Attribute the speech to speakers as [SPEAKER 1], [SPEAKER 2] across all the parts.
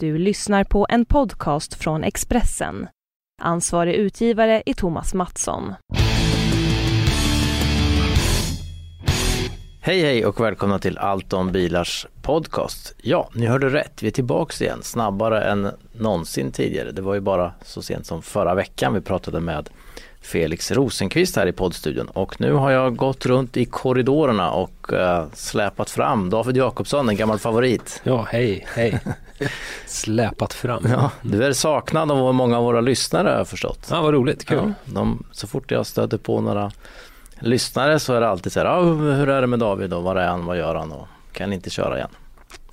[SPEAKER 1] Du lyssnar på en podcast från Expressen. Ansvarig utgivare är Thomas Mattsson.
[SPEAKER 2] Hej hej och välkomna till Allt om bilars podcast. Ja, ni hörde rätt. Vi är tillbaks igen snabbare än någonsin tidigare. Det var ju bara så sent som förra veckan vi pratade med Felix Rosenqvist här i poddstudion och nu har jag gått runt i korridorerna och uh, släpat fram David Jakobsson, en gammal favorit.
[SPEAKER 3] Ja, hej, hej. släpat fram.
[SPEAKER 2] Ja, du är saknad av många av våra lyssnare har jag förstått.
[SPEAKER 3] Ja, vad roligt, kul. Ja,
[SPEAKER 2] de, så fort jag stöter på några lyssnare så är det alltid så här, ah, hur är det med David och var är han, vad gör han och kan inte köra igen.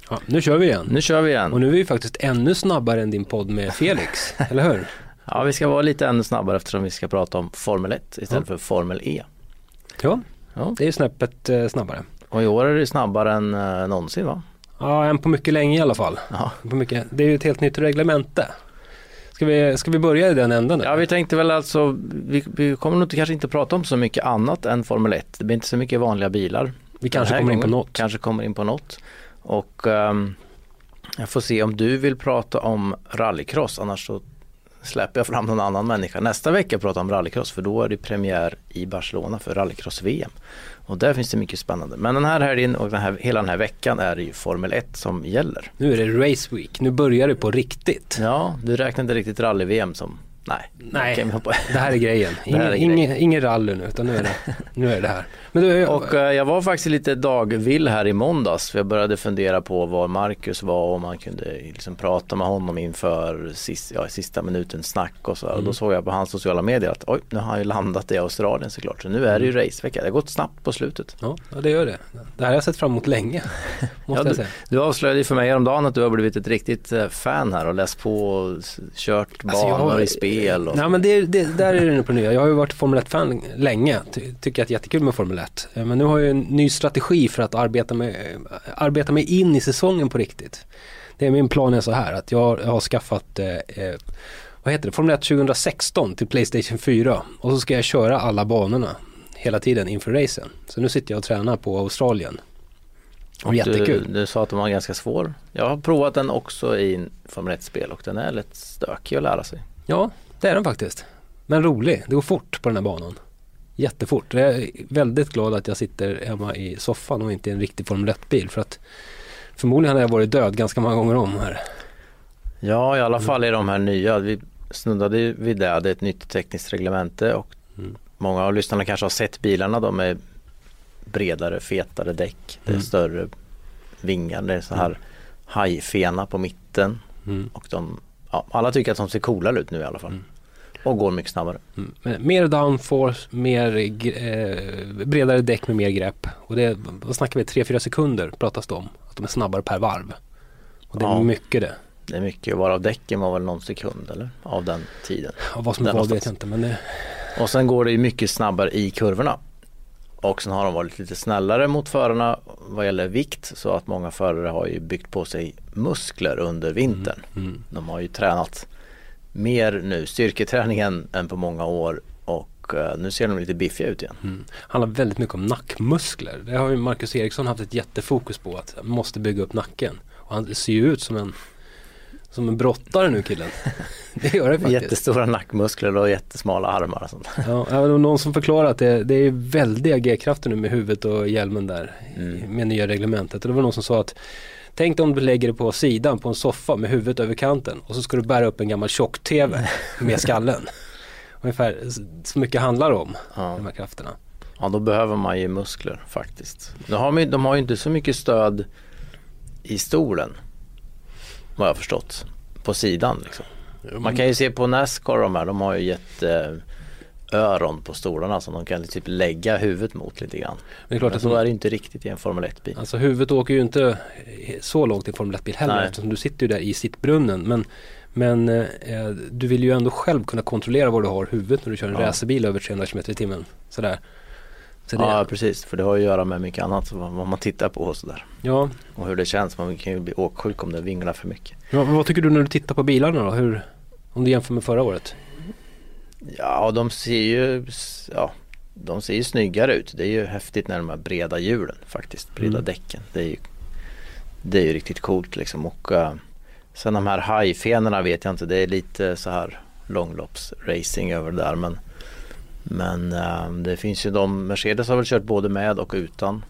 [SPEAKER 3] Ja, nu kör vi igen.
[SPEAKER 2] Nu kör vi igen.
[SPEAKER 3] Och nu är vi faktiskt ännu snabbare än din podd med Felix, eller hur?
[SPEAKER 2] Ja, vi ska vara lite ännu snabbare eftersom vi ska prata om Formel 1 istället ja. för Formel E.
[SPEAKER 3] Ja, ja. det är snäppet eh, snabbare.
[SPEAKER 2] Och i år är det snabbare än eh, någonsin va?
[SPEAKER 3] Ja, än på mycket länge i alla fall. Ja. På mycket. Det är ju ett helt nytt reglemente. Ska vi, ska vi börja i den änden?
[SPEAKER 2] Ja, vi tänkte väl alltså, vi, vi kommer nog kanske inte prata om så mycket annat än Formel 1. Det blir inte så mycket vanliga bilar.
[SPEAKER 3] Vi kanske kommer in på något.
[SPEAKER 2] Kanske kommer in på något. Och um, jag får se om du vill prata om rallycross, annars så släpper jag fram någon annan människa. Nästa vecka pratar om rallycross för då är det premiär i Barcelona för rallycross-VM. Och där finns det mycket spännande. Men den här helgen och den här, hela den här veckan är det ju Formel 1 som gäller.
[SPEAKER 3] Nu är det Race Week, nu börjar det på riktigt.
[SPEAKER 2] Ja, du räknar inte riktigt rally-VM som
[SPEAKER 3] Nej, Nej det här är grejen. Ingen, är ingen, ingen rally nu utan nu är det, nu är det här.
[SPEAKER 2] Men du, och uh, jag var faktiskt lite dagvill här i måndags för jag började fundera på var Marcus var och om man kunde liksom prata med honom inför sist, ja, sista minuten snack och så. Mm. Och då mm. såg jag på hans sociala medier att oj, nu har han ju landat i Australien såklart. Så nu är det ju mm. racevecka. Det har gått snabbt på slutet.
[SPEAKER 3] Ja, det gör det. Det här har jag sett fram emot länge. Måste ja,
[SPEAKER 2] jag säga. Du, du avslöjade för mig häromdagen att du har blivit ett riktigt eh, fan här och läst på och kört banor alltså har... i spel spel.
[SPEAKER 3] Och... Nej, men det, det, där är det på nya. Jag har ju varit Formel 1-fan länge. Ty, tycker att det är jättekul med Formel 1. Eh, men nu har jag en ny strategi för att arbeta mig, arbeta mig in i säsongen på riktigt. Det är min plan är så här att jag, jag har skaffat eh, eh vad heter det, Formel 1 2016 till Playstation 4 och så ska jag köra alla banorna hela tiden inför racen. Så nu sitter jag och tränar på Australien.
[SPEAKER 2] Och jättekul. Du, du sa att den var ganska svår. Jag har provat den också i Formel 1-spel och den är lite stökig att lära sig.
[SPEAKER 3] Ja, det är den faktiskt. Men rolig. Det går fort på den här banan. Jättefort. Jag är väldigt glad att jag sitter hemma i soffan och inte i en riktig Formel 1-bil. För att förmodligen har jag varit död ganska många gånger om här.
[SPEAKER 2] Ja, i alla fall är de här nya. Vi snuddade vid det. Det är ett nytt tekniskt reglemente och mm. många av lyssnarna kanske har sett bilarna. De är bredare, fetare däck. Det är mm. större vingar. Det är så här mm. hajfena på mitten. Mm. Och de ja, alla tycker att de ser coolare ut nu i alla fall. Mm. Och går mycket snabbare.
[SPEAKER 3] Mm. Mer downforce, mer eh, bredare däck med mer grepp. Och det, vad snackar vi, 3-4 sekunder pratas det om. Att de är snabbare per varv. Och det är ja. mycket det.
[SPEAKER 2] Det är mycket, varav däcken var väl någon sekund eller? Av den tiden.
[SPEAKER 3] Ja, vad som var vet jag inte men det...
[SPEAKER 2] Och sen går det ju mycket snabbare i kurvorna. Och sen har de varit lite snällare mot förarna vad gäller vikt så att många förare har ju byggt på sig muskler under vintern. Mm, mm. De har ju tränat mer nu, styrketräningen än på många år och uh, nu ser de lite biffiga ut igen. Mm.
[SPEAKER 3] handlar väldigt mycket om nackmuskler. Det har ju Marcus Eriksson haft ett jättefokus på att måste bygga upp nacken. Och han ser ju ut som en som en brottare nu killen.
[SPEAKER 2] Det gör det faktiskt. Jättestora nackmuskler och jättesmala armar och sånt.
[SPEAKER 3] Ja, det var någon som förklarade att det, det är väldiga G-krafter nu med huvudet och hjälmen där mm. med nya reglementet. Och det var någon som sa att Tänk dig om du lägger det på sidan på en soffa med huvudet över kanten och så ska du bära upp en gammal tjock-tv med skallen. Ungefär så mycket handlar det om, ja. de här krafterna.
[SPEAKER 2] Ja, då behöver man ju muskler faktiskt. De har, de har ju inte så mycket stöd i stolen vad jag förstått. På sidan liksom. Man kan ju se på Nascar de här, de har ju gett eh, öron på stolarna som de kan typ lägga huvudet mot lite grann. Men, klart Men så är det inte riktigt i en Formel 1-bil.
[SPEAKER 3] Alltså huvudet åker ju inte så lågt i en Formel 1-bil heller Nej. eftersom du sitter ju där i sittbrunnen. Men, men eh, du vill ju ändå själv kunna kontrollera var du har huvudet när du kör en ja. racerbil över 300 km i timmen. Sådär.
[SPEAKER 2] Så ja precis, för det har att göra med mycket annat vad man tittar på och sådär.
[SPEAKER 3] Ja.
[SPEAKER 2] Och hur det känns, man kan ju bli åksjuk om det vinglar för mycket.
[SPEAKER 3] Ja, vad tycker du när du tittar på bilarna då? Hur, om du jämför med förra året?
[SPEAKER 2] Ja, de ser ju, ja, de ser ju snyggare ut. Det är ju häftigt när de här breda hjulen faktiskt, breda mm. däcken. Det är ju, det är ju riktigt coolt liksom och uh, Sen de här hajfenorna vet jag inte, det är lite så här långloppsracing över det där men men äh, det finns ju de, Mercedes har väl kört både med och utan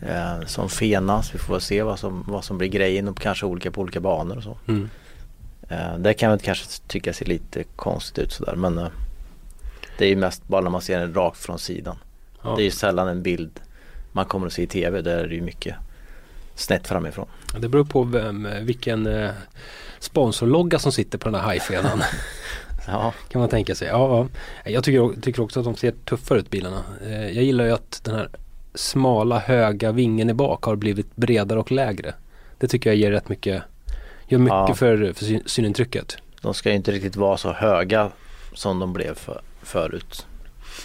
[SPEAKER 2] äh, som fena så vi får väl se vad som, vad som blir grejen och kanske olika på olika banor och så.
[SPEAKER 3] Mm.
[SPEAKER 2] Äh, det kan väl kanske tycka ser lite konstigt ut sådär men det är ju mest bara när man ser den rakt från sidan. Ja. Det är ju sällan en bild man kommer att se i tv, där är det ju mycket snett framifrån.
[SPEAKER 3] Det beror på vem, vilken eh, sponsorlogga som sitter på den här hajfenan. ja. Kan man tänka sig. Ja, ja. Jag tycker, tycker också att de ser tuffare ut bilarna. Eh, jag gillar ju att den här smala höga vingen i bak har blivit bredare och lägre. Det tycker jag ger rätt mycket, gör mycket ja. för, för synintrycket.
[SPEAKER 2] De ska ju inte riktigt vara så höga som de blev för, förut.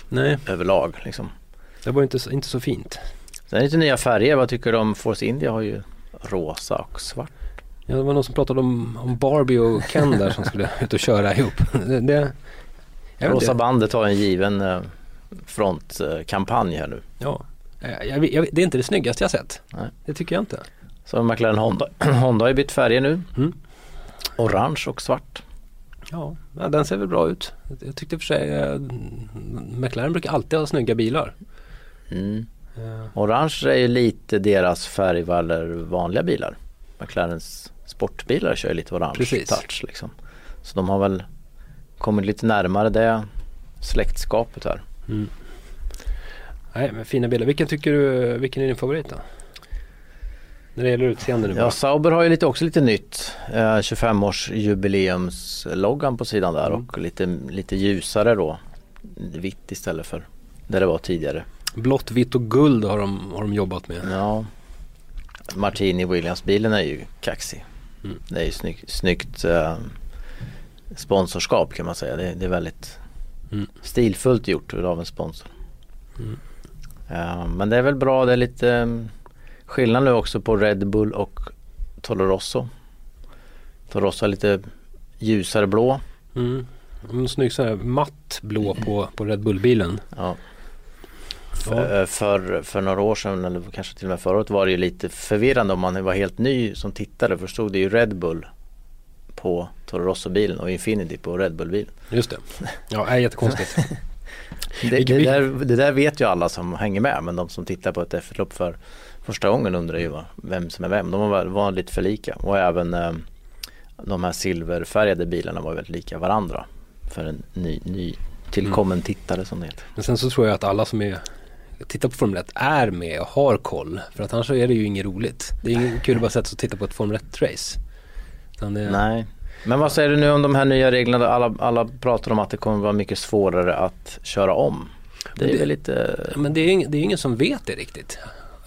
[SPEAKER 3] Nej.
[SPEAKER 2] Överlag liksom.
[SPEAKER 3] Det var inte, inte så fint.
[SPEAKER 2] Sen lite nya färger. Vad tycker du om Force India har ju rosa och svart.
[SPEAKER 3] Ja, det var någon som pratade om, om Barbie och Ken där som skulle ut och köra ihop. Det, det,
[SPEAKER 2] rosa bandet har en given eh, frontkampanj här nu.
[SPEAKER 3] Ja, jag, jag, det är inte det snyggaste jag sett. Nej. Det tycker jag inte.
[SPEAKER 2] Så McLaren Honda, Honda har ju bytt färger nu. Mm. Orange och svart.
[SPEAKER 3] Ja, den ser väl bra ut. Jag tyckte för sig eh, McLaren brukar alltid ha snygga bilar.
[SPEAKER 2] Mm. Ja. Orange är ju lite deras färg vad vanliga bilar. McLarens sportbilar kör ju lite orange Precis. touch liksom. Så de har väl kommit lite närmare det släktskapet här. Mm.
[SPEAKER 3] Nej men fina bilar. Vilken tycker du, vilken är din favorit då? När det gäller utseende nu
[SPEAKER 2] Ja Sauber har ju lite, också lite nytt. Eh, 25-års jubileumsloggan på sidan där mm. och lite, lite ljusare då. Vitt istället för där det var tidigare.
[SPEAKER 3] Blått, vitt och guld har de, har de jobbat med.
[SPEAKER 2] Ja. Martini Williams-bilen är ju kaxig. Mm. Det är ju snygg, snyggt eh, sponsorskap kan man säga. Det, det är väldigt mm. stilfullt gjort av en sponsor. Mm. Ja, men det är väl bra. Det är lite um, skillnad nu också på Red Bull och. Toro Rosso är lite ljusare blå.
[SPEAKER 3] Mm. En snygg så här matt blå på, på Red Bull-bilen.
[SPEAKER 2] Ja. För, eh, för, för, några år sedan eller kanske till och med förra året var det ju lite förvirrande om man var helt ny som tittare. Förstod det ju Red Bull på Toro Rosso-bilen och Infinity på Red Bull-bilen.
[SPEAKER 3] Just det. Ja, det är jättekonstigt.
[SPEAKER 2] det, det, där, det där vet ju alla som hänger med men de som tittar på ett F1-lopp för första gången undrar ju vem som är vem. De var, var lite för lika och även eh, de här silverfärgade bilarna var väldigt lika varandra för en ny, ny tillkommen mm. tittare som det heter.
[SPEAKER 3] Men sen så tror jag att alla som är tittar på Formel 1 är med och har koll. För att annars är det ju inget roligt. Det är inget kul att bara sätta sig och titta på ett Formel 1-race.
[SPEAKER 2] Nej. Men vad säger du nu om de här nya reglerna? Alla, alla pratar om att det kommer vara mycket svårare att köra om. Det är det, väl lite...
[SPEAKER 3] Men det är, det är ingen som vet det riktigt.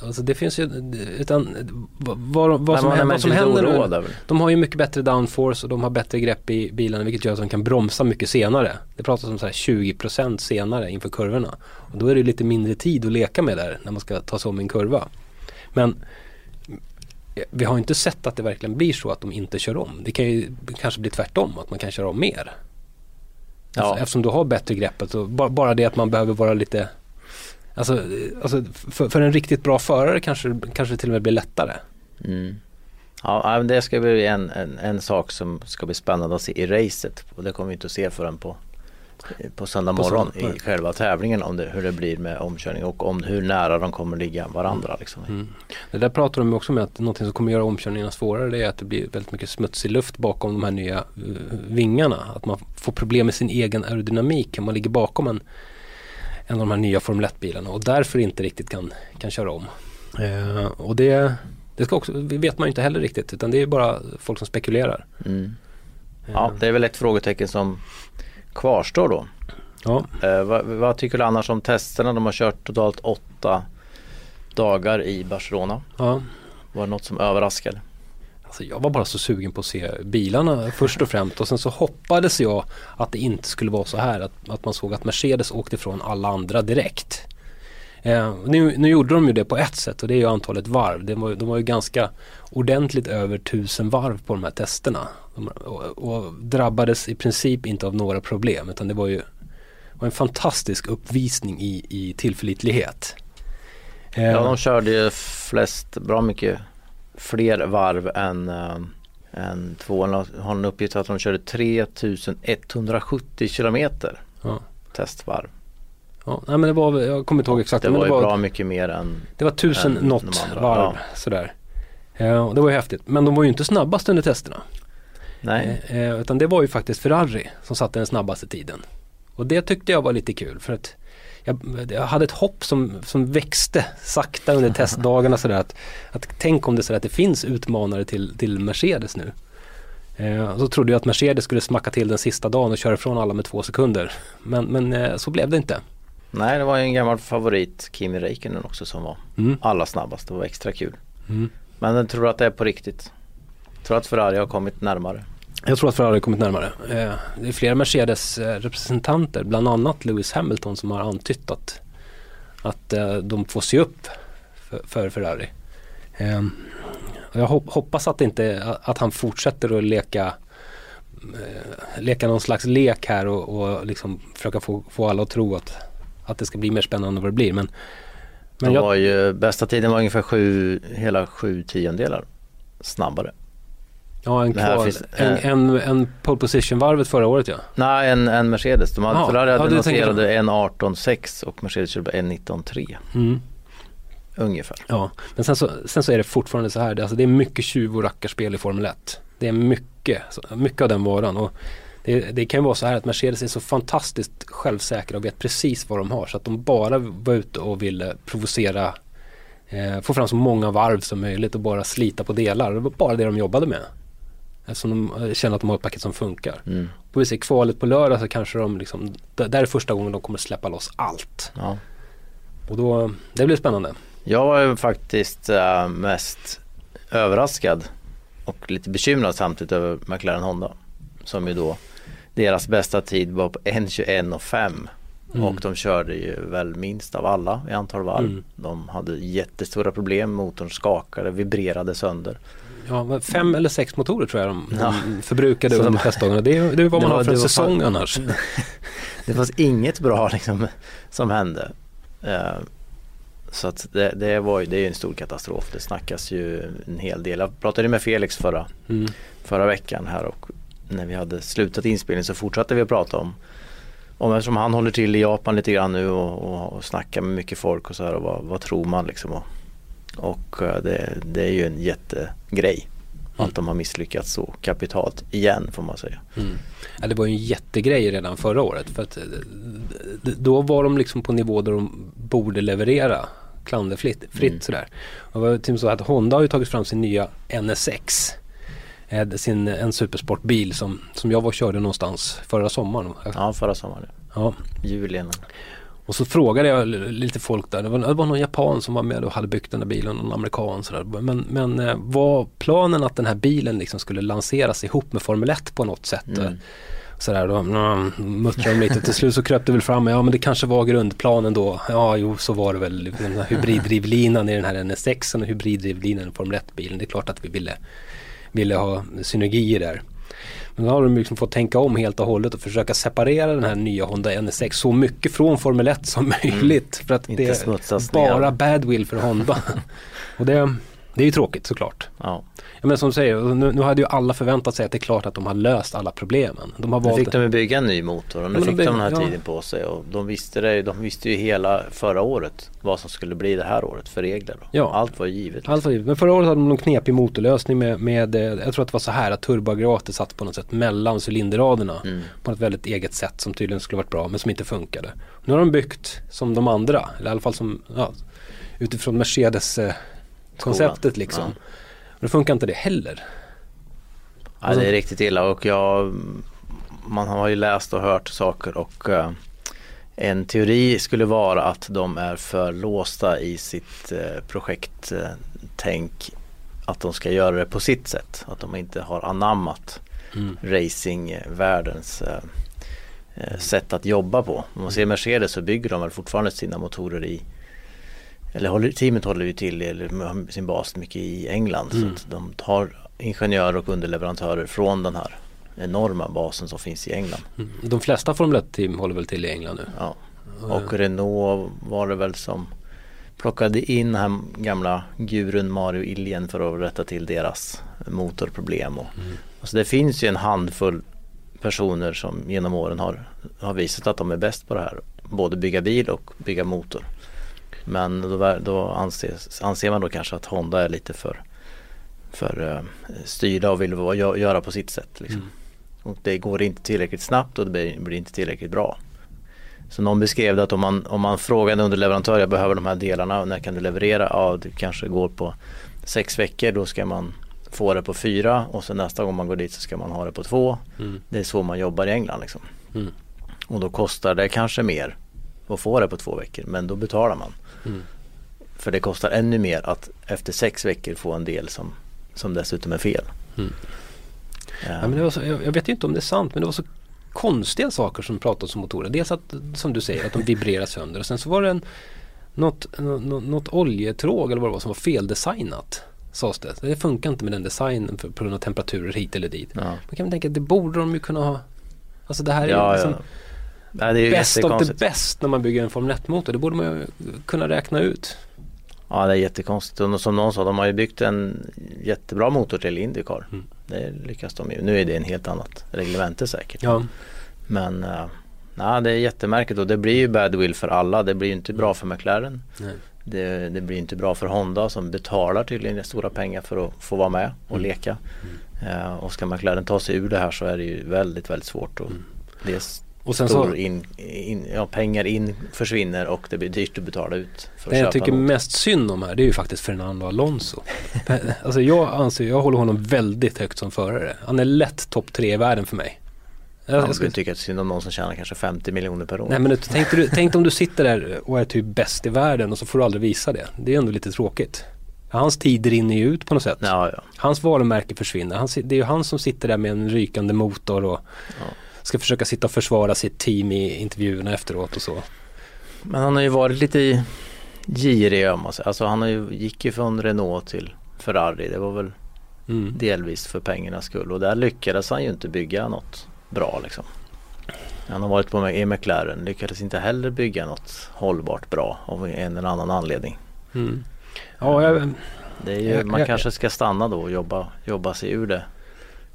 [SPEAKER 3] Alltså det finns ju, utan vad, vad som, vad som händer nu, de har ju mycket bättre downforce och de har bättre grepp i bilarna vilket gör att de kan bromsa mycket senare. Det pratas om så här 20% senare inför kurvorna. Och då är det lite mindre tid att leka med där när man ska ta sig om en kurva. Men vi har inte sett att det verkligen blir så att de inte kör om. Det kan ju kanske bli tvärtom, att man kan köra om mer. Ja. Alltså, eftersom du har bättre greppet och bara det att man behöver vara lite Alltså, alltså för, för, en riktigt bra förare kanske, kanske det till och med blir lättare. Mm.
[SPEAKER 2] Ja, det ska bli en, en, en, sak som ska bli spännande att se i racet. Och det kommer vi inte att se förrän på, på söndag morgon på i själva tävlingen om det, hur det blir med omkörning och om hur nära de kommer ligga varandra. Mm. Liksom.
[SPEAKER 3] Mm. Det där pratar de också om att något som kommer göra omkörningarna svårare det är att det blir väldigt mycket smutsig luft bakom de här nya uh, vingarna. Att man får problem med sin egen aerodynamik om man ligger bakom en en av de här nya Formel 1-bilarna och därför inte riktigt kan, kan köra om. Eh, och det, det ska också, vet man ju inte heller riktigt utan det är bara folk som spekulerar. Mm.
[SPEAKER 2] Ja, det är väl ett frågetecken som kvarstår då. Ja. Eh, vad, vad, tycker du annars om testerna? De har kört totalt åtta dagar i Barcelona. Ja. Var det något som överraskade?
[SPEAKER 3] Alltså jag var bara så sugen på att se bilarna först och främst och sen så hoppades jag att det inte skulle vara så här att, att man såg att Mercedes åkte ifrån alla andra direkt. Eh, nu, nu, gjorde de ju det på ett sätt och det är ju antalet varv. De var, de var ju ganska ordentligt över tusen varv på de här testerna. De, och, och, drabbades i princip inte av några problem utan det var ju var en fantastisk uppvisning i, i tillförlitlighet.
[SPEAKER 2] Eh, ja, de körde ju flest, bra mycket fler varv än uh, En tvåan har en uppgift att de körde 3170 kilometer
[SPEAKER 3] Ja.
[SPEAKER 2] testvarv.
[SPEAKER 3] Ja, nej, men det var, jag kommer inte ihåg exakt.
[SPEAKER 2] Det
[SPEAKER 3] men
[SPEAKER 2] var
[SPEAKER 3] det
[SPEAKER 2] ju
[SPEAKER 3] var,
[SPEAKER 2] bra mycket mer än
[SPEAKER 3] det var tusen
[SPEAKER 2] än
[SPEAKER 3] något varv
[SPEAKER 2] ja.
[SPEAKER 3] sådär. Eh, och det var ju häftigt. Men de var ju inte snabbast under testerna.
[SPEAKER 2] Nej,
[SPEAKER 3] Eh, eh, utan det var ju faktiskt Ferrari som satte den snabbaste tiden. Och det tyckte jag var lite kul för att jag, jag hade ett hopp som, som växte sakta under testdagarna sådär att, att tänk om det sådär att det finns utmanare till, till Mercedes nu. Eh, så trodde jag att Mercedes skulle smacka till den sista dagen och köra ifrån alla med två sekunder. Men, men eh, så blev det inte.
[SPEAKER 2] nej det var en gammal favorit Kimi Räikkönen också som var
[SPEAKER 3] Mm.
[SPEAKER 2] allra snabbast. Det var extra kul.
[SPEAKER 3] Mm.
[SPEAKER 2] Men jag tror att det är på riktigt. Jag tror att Ferrari har kommit närmare.
[SPEAKER 3] Jag tror att Ferrari har kommit närmare. Eh, det är flera Mercedes-representanter, bland annat Lewis Hamilton som har antytt att, att eh, de får se upp för, för Ferrari. Eh, jag hop- hoppas att, inte, att han fortsätter att leka leka någon slags lek här och, och liksom försöka få, få alla att tro att, att det ska bli mer spännande än vad det blir. Men, men jag,
[SPEAKER 2] var ju, bästa tiden var ungefär sju, hela sju tiondelar snabbare.
[SPEAKER 3] Ja, en, kval,
[SPEAKER 2] finns-
[SPEAKER 3] en, en, en pole position-varvet förra året ja.
[SPEAKER 2] Nej, en, en Mercedes. De hade,
[SPEAKER 3] Ja,
[SPEAKER 2] Ferrari
[SPEAKER 3] ja,
[SPEAKER 2] hade
[SPEAKER 3] jag.
[SPEAKER 2] noterade en 18,6 och Mercedes körde en 19,3
[SPEAKER 3] Mm.
[SPEAKER 2] ungefär.
[SPEAKER 3] Ja, men sen så, sen så är det fortfarande så här. Det, alltså det är mycket tjuv och rackarspel i Formel 1. Det är mycket, mycket av den varan. Och det, det kan ju vara så här att Mercedes är så fantastiskt självsäkra och vet precis vad de har. Så att de bara var ute och ville provocera, eh, få fram så många varv som möjligt och bara slita på delar. Det var bara det de jobbade med. Eftersom de eh, känner att de har ett paket som funkar.
[SPEAKER 2] Mm.
[SPEAKER 3] Får vi kvalet på lördag så kanske de liksom, där är första gången de kommer släppa loss allt.
[SPEAKER 2] Ja.
[SPEAKER 3] Och då, det blir spännande.
[SPEAKER 2] Jag var faktiskt äh, mest överraskad och lite bekymrad samtidigt över McLaren Honda. Som ju då, deras bästa tid var på 1.21.5
[SPEAKER 3] Mm.
[SPEAKER 2] och de körde ju väl minst av alla i antal varv.
[SPEAKER 3] Mm.
[SPEAKER 2] De hade jättestora problem, motorn skakade, vibrerade sönder.
[SPEAKER 3] Ja, fem eller sex motorer tror jag de,
[SPEAKER 2] Ja.
[SPEAKER 3] de förbrukade under testdagarna. Det, det är vad
[SPEAKER 2] Det
[SPEAKER 3] man
[SPEAKER 2] var-
[SPEAKER 3] har för en
[SPEAKER 2] det
[SPEAKER 3] säsong
[SPEAKER 2] fan-
[SPEAKER 3] annars.
[SPEAKER 2] Det fanns inget bra liksom som hände. Eh, så att det, det, var, ju- det är ju en stor katastrof. Det snackas ju en hel del. Jag pratade med Felix förra,
[SPEAKER 3] Mm.
[SPEAKER 2] förra veckan här och när vi hade slutat inspelningen så fortsatte vi att prata om om eftersom han håller till i Japan lite grann nu och, och, och snackar med mycket folk och så här och vad, vad tror man liksom och, och eh, det, det är ju en jättegrej
[SPEAKER 3] Mm.
[SPEAKER 2] att de har misslyckats så kapitalt igen får man säga.
[SPEAKER 3] Mm. Ja, det var ju en jättegrej redan förra året. För att, eh, då var de liksom på nivå där de borde leverera klanderfritt fritt
[SPEAKER 2] Mm.
[SPEAKER 3] sådär. Och det var till med så att Honda har ju tagit fram sin nya NSX. eh, Sin, en supersportbil som, som jag var och körde någonstans förra sommaren.
[SPEAKER 2] Ja förra sommaren,
[SPEAKER 3] Ja.
[SPEAKER 2] julen.
[SPEAKER 3] Och så frågade jag lite folk där. Det var, det var någon japan som var med och hade byggt den där bilen. Någon amerikan sådär. Men, men eh, var planen att den här bilen liksom skulle lanseras ihop med Formel 1 på något sätt?
[SPEAKER 2] Mm.
[SPEAKER 3] Eh, Sådär då mm, muttrade de lite. Till slut så kröp det väl fram. Ja men det kanske var grundplanen då. Ja jo så var det väl. Den här hybriddrivlinan i den här NSX och hybriddrivlinan i Formel 1-bilen. Det är klart att vi ville, ville ha synergier där. Men då har de liksom fått tänka om helt och hållet och försöka separera den här nya Honda NSX så mycket från Formel 1 som möjligt. För att
[SPEAKER 2] Mm. Inte
[SPEAKER 3] det är bara badwill för Honda. och det, det är ju tråkigt såklart.
[SPEAKER 2] Ja.
[SPEAKER 3] Ja, men som du säger, nu, nu hade ju alla förväntat sig att det är klart att de har löst alla problemen. De har
[SPEAKER 2] Nu
[SPEAKER 3] valt
[SPEAKER 2] fick de ju bygga en ny motor och nu
[SPEAKER 3] Ja, men
[SPEAKER 2] fick
[SPEAKER 3] de
[SPEAKER 2] de den här
[SPEAKER 3] ja.
[SPEAKER 2] tiden på sig och de visste, det, de visste ju hela förra året vad som skulle bli det här året för regler. Då.
[SPEAKER 3] Ja.
[SPEAKER 2] Allt var givet.
[SPEAKER 3] Allt var givet. Men förra året hade de någon knepig motorlösning med, med eh, jag tror att det var så här att turboaggregatet satt på något sätt mellan cylinderraderna.
[SPEAKER 2] Mm.
[SPEAKER 3] På ett väldigt eget sätt som tydligen skulle varit bra men som inte funkade. Nu har de byggt som de andra, eller i alla fall som, ja, utifrån Mercedes-konceptet liksom.
[SPEAKER 2] Ja.
[SPEAKER 3] Men det funkar inte det heller.
[SPEAKER 2] Ja, det är riktigt illa och jag, man har ju läst och hört saker och eh, en teori skulle vara att de är för låsta i sitt eh, projekttänk att de ska göra det på sitt sätt. Att de inte har anammat
[SPEAKER 3] Mm.
[SPEAKER 2] racingvärldens eh, eh, sätt att jobba på. Om man ser Mercedes så bygger de väl fortfarande sina motorer i eller håller, teamet håller ju till eller sin bas mycket i England.
[SPEAKER 3] Mm.
[SPEAKER 2] Så de tar ingenjörer och underleverantörer från den här enorma basen som finns i England.
[SPEAKER 3] Mm. De flesta Formel 1-team håller väl till i England nu.
[SPEAKER 2] Ja. Och Renault var det väl som plockade in den här gamla gurun Mario Iljen för att rätta till deras motorproblem. Och,
[SPEAKER 3] Mm.
[SPEAKER 2] alltså det finns ju en handfull personer som genom åren har, har visat att de är bäst på det här. Både bygga bil och bygga motor. Men då, då anses, anser man då kanske att Honda är lite för, för uh, styrda och vill göra på sitt sätt. Liksom.
[SPEAKER 3] Mm.
[SPEAKER 2] Och det går inte tillräckligt snabbt och det blir, blir inte tillräckligt bra. Så någon beskrev det att om man, om man frågar en underleverantör, jag behöver de här delarna, när kan du leverera? Ja, det kanske går på sex veckor, då ska man få det på fyra och sen nästa gång man går dit så ska man ha det på två.
[SPEAKER 3] Mm.
[SPEAKER 2] Det är så man jobbar i England liksom.
[SPEAKER 3] Mm.
[SPEAKER 2] Och då kostar det kanske mer att få det på två veckor, men då betalar man.
[SPEAKER 3] Mm.
[SPEAKER 2] För det kostar ännu mer att efter sex veckor få en del som, som dessutom är fel.
[SPEAKER 3] Mm.
[SPEAKER 2] Ja.
[SPEAKER 3] Ja, men det var så, jag, jag vet inte om det är sant men det var så konstiga saker som pratades om motorer. Dels att, som du säger, att de vibrerar sönder och sen så var det en, något, något, något oljetråg eller vad det var som var feldesignat. Sades det. Det funkar inte med den designen för, på grund av temperaturer hit eller dit.
[SPEAKER 2] Ja.
[SPEAKER 3] Man kan tänka att det borde de ju kunna ha. Alltså det här är
[SPEAKER 2] Ja,
[SPEAKER 3] liksom
[SPEAKER 2] ja. Nej, det är
[SPEAKER 3] of the
[SPEAKER 2] jättekonstigt.
[SPEAKER 3] best när man bygger en Formel 1-motor. Det borde man ju kunna räkna ut.
[SPEAKER 2] Ja, det är jättekonstigt. Och som någon sa, de har ju byggt en jättebra motor till Indycar.
[SPEAKER 3] Mm.
[SPEAKER 2] Det lyckas de ju. Nu är det en helt annat reglemente säkert.
[SPEAKER 3] Ja.
[SPEAKER 2] Men uh, nej, det är jättemärkligt och det blir ju badwill för alla. Det blir ju inte bra för McLaren.
[SPEAKER 3] Nej.
[SPEAKER 2] Det, det blir inte bra för Honda som betalar tydligen stora pengar för att få vara med och
[SPEAKER 3] Mm.
[SPEAKER 2] leka. Eh, och ska McLaren ta sig ur det här så är det ju väldigt, väldigt svårt. Och
[SPEAKER 3] Mm.
[SPEAKER 2] det är
[SPEAKER 3] Och sen så,
[SPEAKER 2] in, in, ja, pengar in försvinner och det blir dyrt att betala ut. För
[SPEAKER 3] det jag tycker
[SPEAKER 2] motor.
[SPEAKER 3] mest synd om här det är ju faktiskt Fernando Alonso. alltså jag anser, jag håller honom väldigt högt som förare. Han är lätt topp tre i världen för mig. Jag,
[SPEAKER 2] Jag skulle tycka att synd om någon som tjänar kanske 50 miljoner per år.
[SPEAKER 3] nej men tänk, du, tänk om du sitter där och är typ bäst i världen och så får du aldrig visa det. Det är ändå lite tråkigt. Hans tid rinner ju ut på något sätt.
[SPEAKER 2] Ja, ja.
[SPEAKER 3] Hans varumärke försvinner. Han, det är ju han som sitter där med en rykande motor och
[SPEAKER 2] Ja.
[SPEAKER 3] Ska försöka sitta och försvara sitt team i intervjuerna efteråt och så.
[SPEAKER 2] Men han har ju varit lite i girig om man säger. Alltså han har ju, gick ju från Renault till Ferrari. Det var väl
[SPEAKER 3] Mm.
[SPEAKER 2] delvis för pengarnas skull och där lyckades han ju inte bygga något bra liksom. Han har varit på i McLaren, lyckades inte heller bygga något hållbart bra av en eller annan anledning.
[SPEAKER 3] Mm. Ja, jag,
[SPEAKER 2] ju,
[SPEAKER 3] Jag-
[SPEAKER 2] man
[SPEAKER 3] jag-
[SPEAKER 2] kanske ska stanna då och jobba, jobba sig ur det.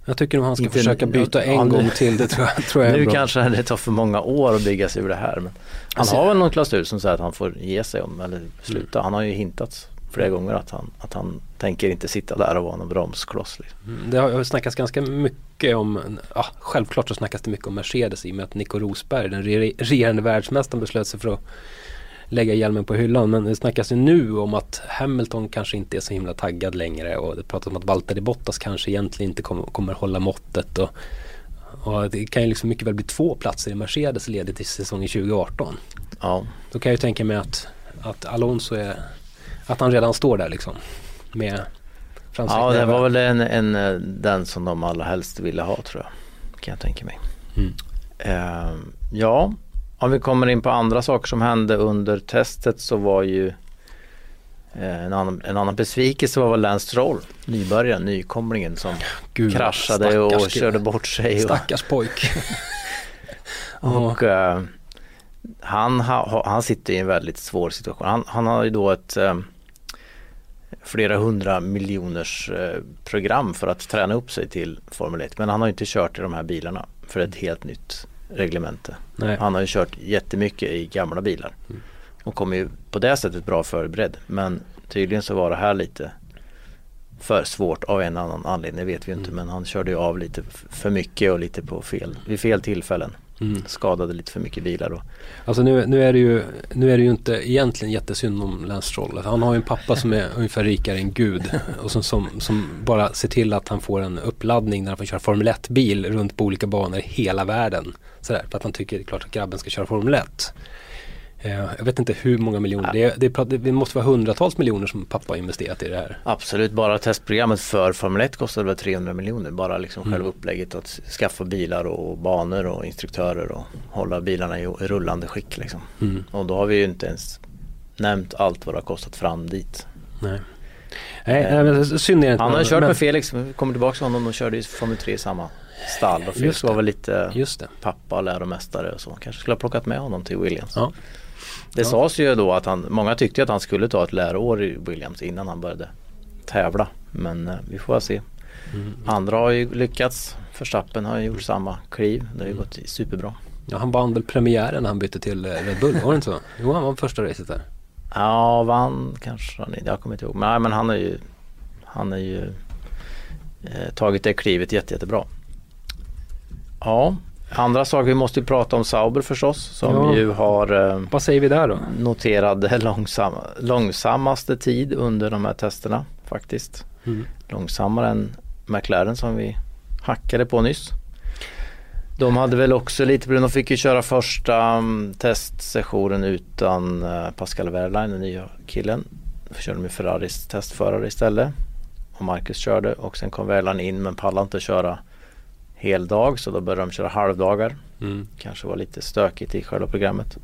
[SPEAKER 3] Jag tycker nog han ska
[SPEAKER 2] Inte-
[SPEAKER 3] försöka byta en
[SPEAKER 2] ja, nu-
[SPEAKER 3] gång till. Det tror jag, tror jag
[SPEAKER 2] Nu kanske det tar för många år att bygga sig ur det här. Men han
[SPEAKER 3] Alltså-
[SPEAKER 2] har väl någon klausul som säger att han får ge sig om eller sluta. Han har ju hintat flera gånger att han, att han tänker inte sitta där och vara någon bromskloss. Liksom.
[SPEAKER 3] Mm, Det har snackats ganska mycket om, ja, självklart så snackas det mycket om Mercedes i och med att Nico Rosberg, den re- regerande världsmästaren, beslöt sig för att lägga hjälmen på hyllan. Men det snackas ju nu om att Hamilton kanske inte är så himla taggad längre och det pratas om att Valtteri Bottas kanske egentligen inte kommer, kommer hålla måttet. Och, och det kan ju liksom mycket väl bli två platser i Mercedes ledigt till säsongen 2018.
[SPEAKER 2] Ja,
[SPEAKER 3] Då kan jag ju tänka mig att, att Alonso är, att han redan står där liksom. Med
[SPEAKER 2] ja det var väl en, en, den som de allra helst ville ha tror jag. Kan jag tänka mig.
[SPEAKER 3] Mm.
[SPEAKER 2] Eh, ja, om vi kommer in på andra saker som hände under testet så var ju eh, en, annan, en annan besvikelse var väl Lance Stroll, nybörjaren, nykomlingen som
[SPEAKER 3] Gud,
[SPEAKER 2] kraschade och körde bort sig. Och,
[SPEAKER 3] Stackars pojk.
[SPEAKER 2] Och eh, han, ha, han sitter i en väldigt svår situation. Han, han har ju då ett eh, flera hundra miljoners eh, program för att träna upp sig till Formel 1. Men han har inte kört i de här bilarna för ett helt nytt reglemente.
[SPEAKER 3] Nej.
[SPEAKER 2] Han har ju kört jättemycket i gamla bilar
[SPEAKER 3] Mm.
[SPEAKER 2] och kommer ju på det sättet bra förberedd. Men tydligen så var det här lite för svårt av en annan anledning, det vet vi ju inte.
[SPEAKER 3] Mm.
[SPEAKER 2] Men han körde ju av lite för mycket och lite på fel, vid fel tillfällen.
[SPEAKER 3] Mm.
[SPEAKER 2] Skadade lite för mycket bilar och
[SPEAKER 3] Alltså nu, nu, är det ju, nu är det ju inte egentligen jättesynd om Lance Stroll. Alltså Han har ju en pappa som är ungefär rikare än Gud och som, som, som bara ser till att han får en uppladdning när han får köra Formel 1-bil runt på olika banor i hela världen. Sådär, för att han tycker det är klart att grabben ska köra Formel 1. Eh, jag vet inte hur många miljoner, det, är- det, prat- det måste vara hundratals miljoner som pappa har investerat i det här.
[SPEAKER 2] Absolut, bara testprogrammet för Formel 1 kostade väl 300 miljoner. Bara liksom
[SPEAKER 3] Mm.
[SPEAKER 2] själva upplägget att skaffa bilar och banor och instruktörer och hålla bilarna i rullande skick liksom.
[SPEAKER 3] Mm.
[SPEAKER 2] Och då har vi ju inte ens nämnt allt vad det har kostat fram dit.
[SPEAKER 3] Nej. Nej, nej, men synd är det inte.
[SPEAKER 2] Han har kört
[SPEAKER 3] men-
[SPEAKER 2] med Felix, kommer tillbaka till honom, de körde ju Formel 3 i samma stall och Felix
[SPEAKER 3] det.
[SPEAKER 2] var väl lite
[SPEAKER 3] det.
[SPEAKER 2] pappa, läromästare och så. Kanske skulle ha plockat med honom till Williams.
[SPEAKER 3] Ja.
[SPEAKER 2] Det ja. sades ju då att han, många tyckte att han skulle ta ett läroår i Williams innan han började tävla. Men eh, vi får se. Mm. Andra har ju lyckats. Förstappen har gjort samma kliv. Det har ju mm. gått superbra.
[SPEAKER 3] Ja, han vann väl premiären när han bytte till eh, Red Bull, var det inte så? Jo, han vann första racet där.
[SPEAKER 2] Ja, vann kanske han Jag kommer inte ihåg. Nej, men han har ju, han har ju eh, tagit det klivet jätte, jättebra. Ja, andra saker vi måste ju prata om Sauber förstås som ja. ju har
[SPEAKER 3] eh, Vad säger vi där då?
[SPEAKER 2] noterad långsam, långsammaste tid under de här testerna faktiskt. Mm. Långsammare än McLaren som vi hackade på nyss. De hade väl också lite de fick ju köra första um, testsessionen utan uh, Pascal Wehrlein, den nya killen. Körde de med Ferraris testförare istället. Och Marcus körde och sen kom Wehrlein in men pallade inte köra hel dag så då började de köra halvdagar. Mm. Kanske var lite stökigt i själva programmet.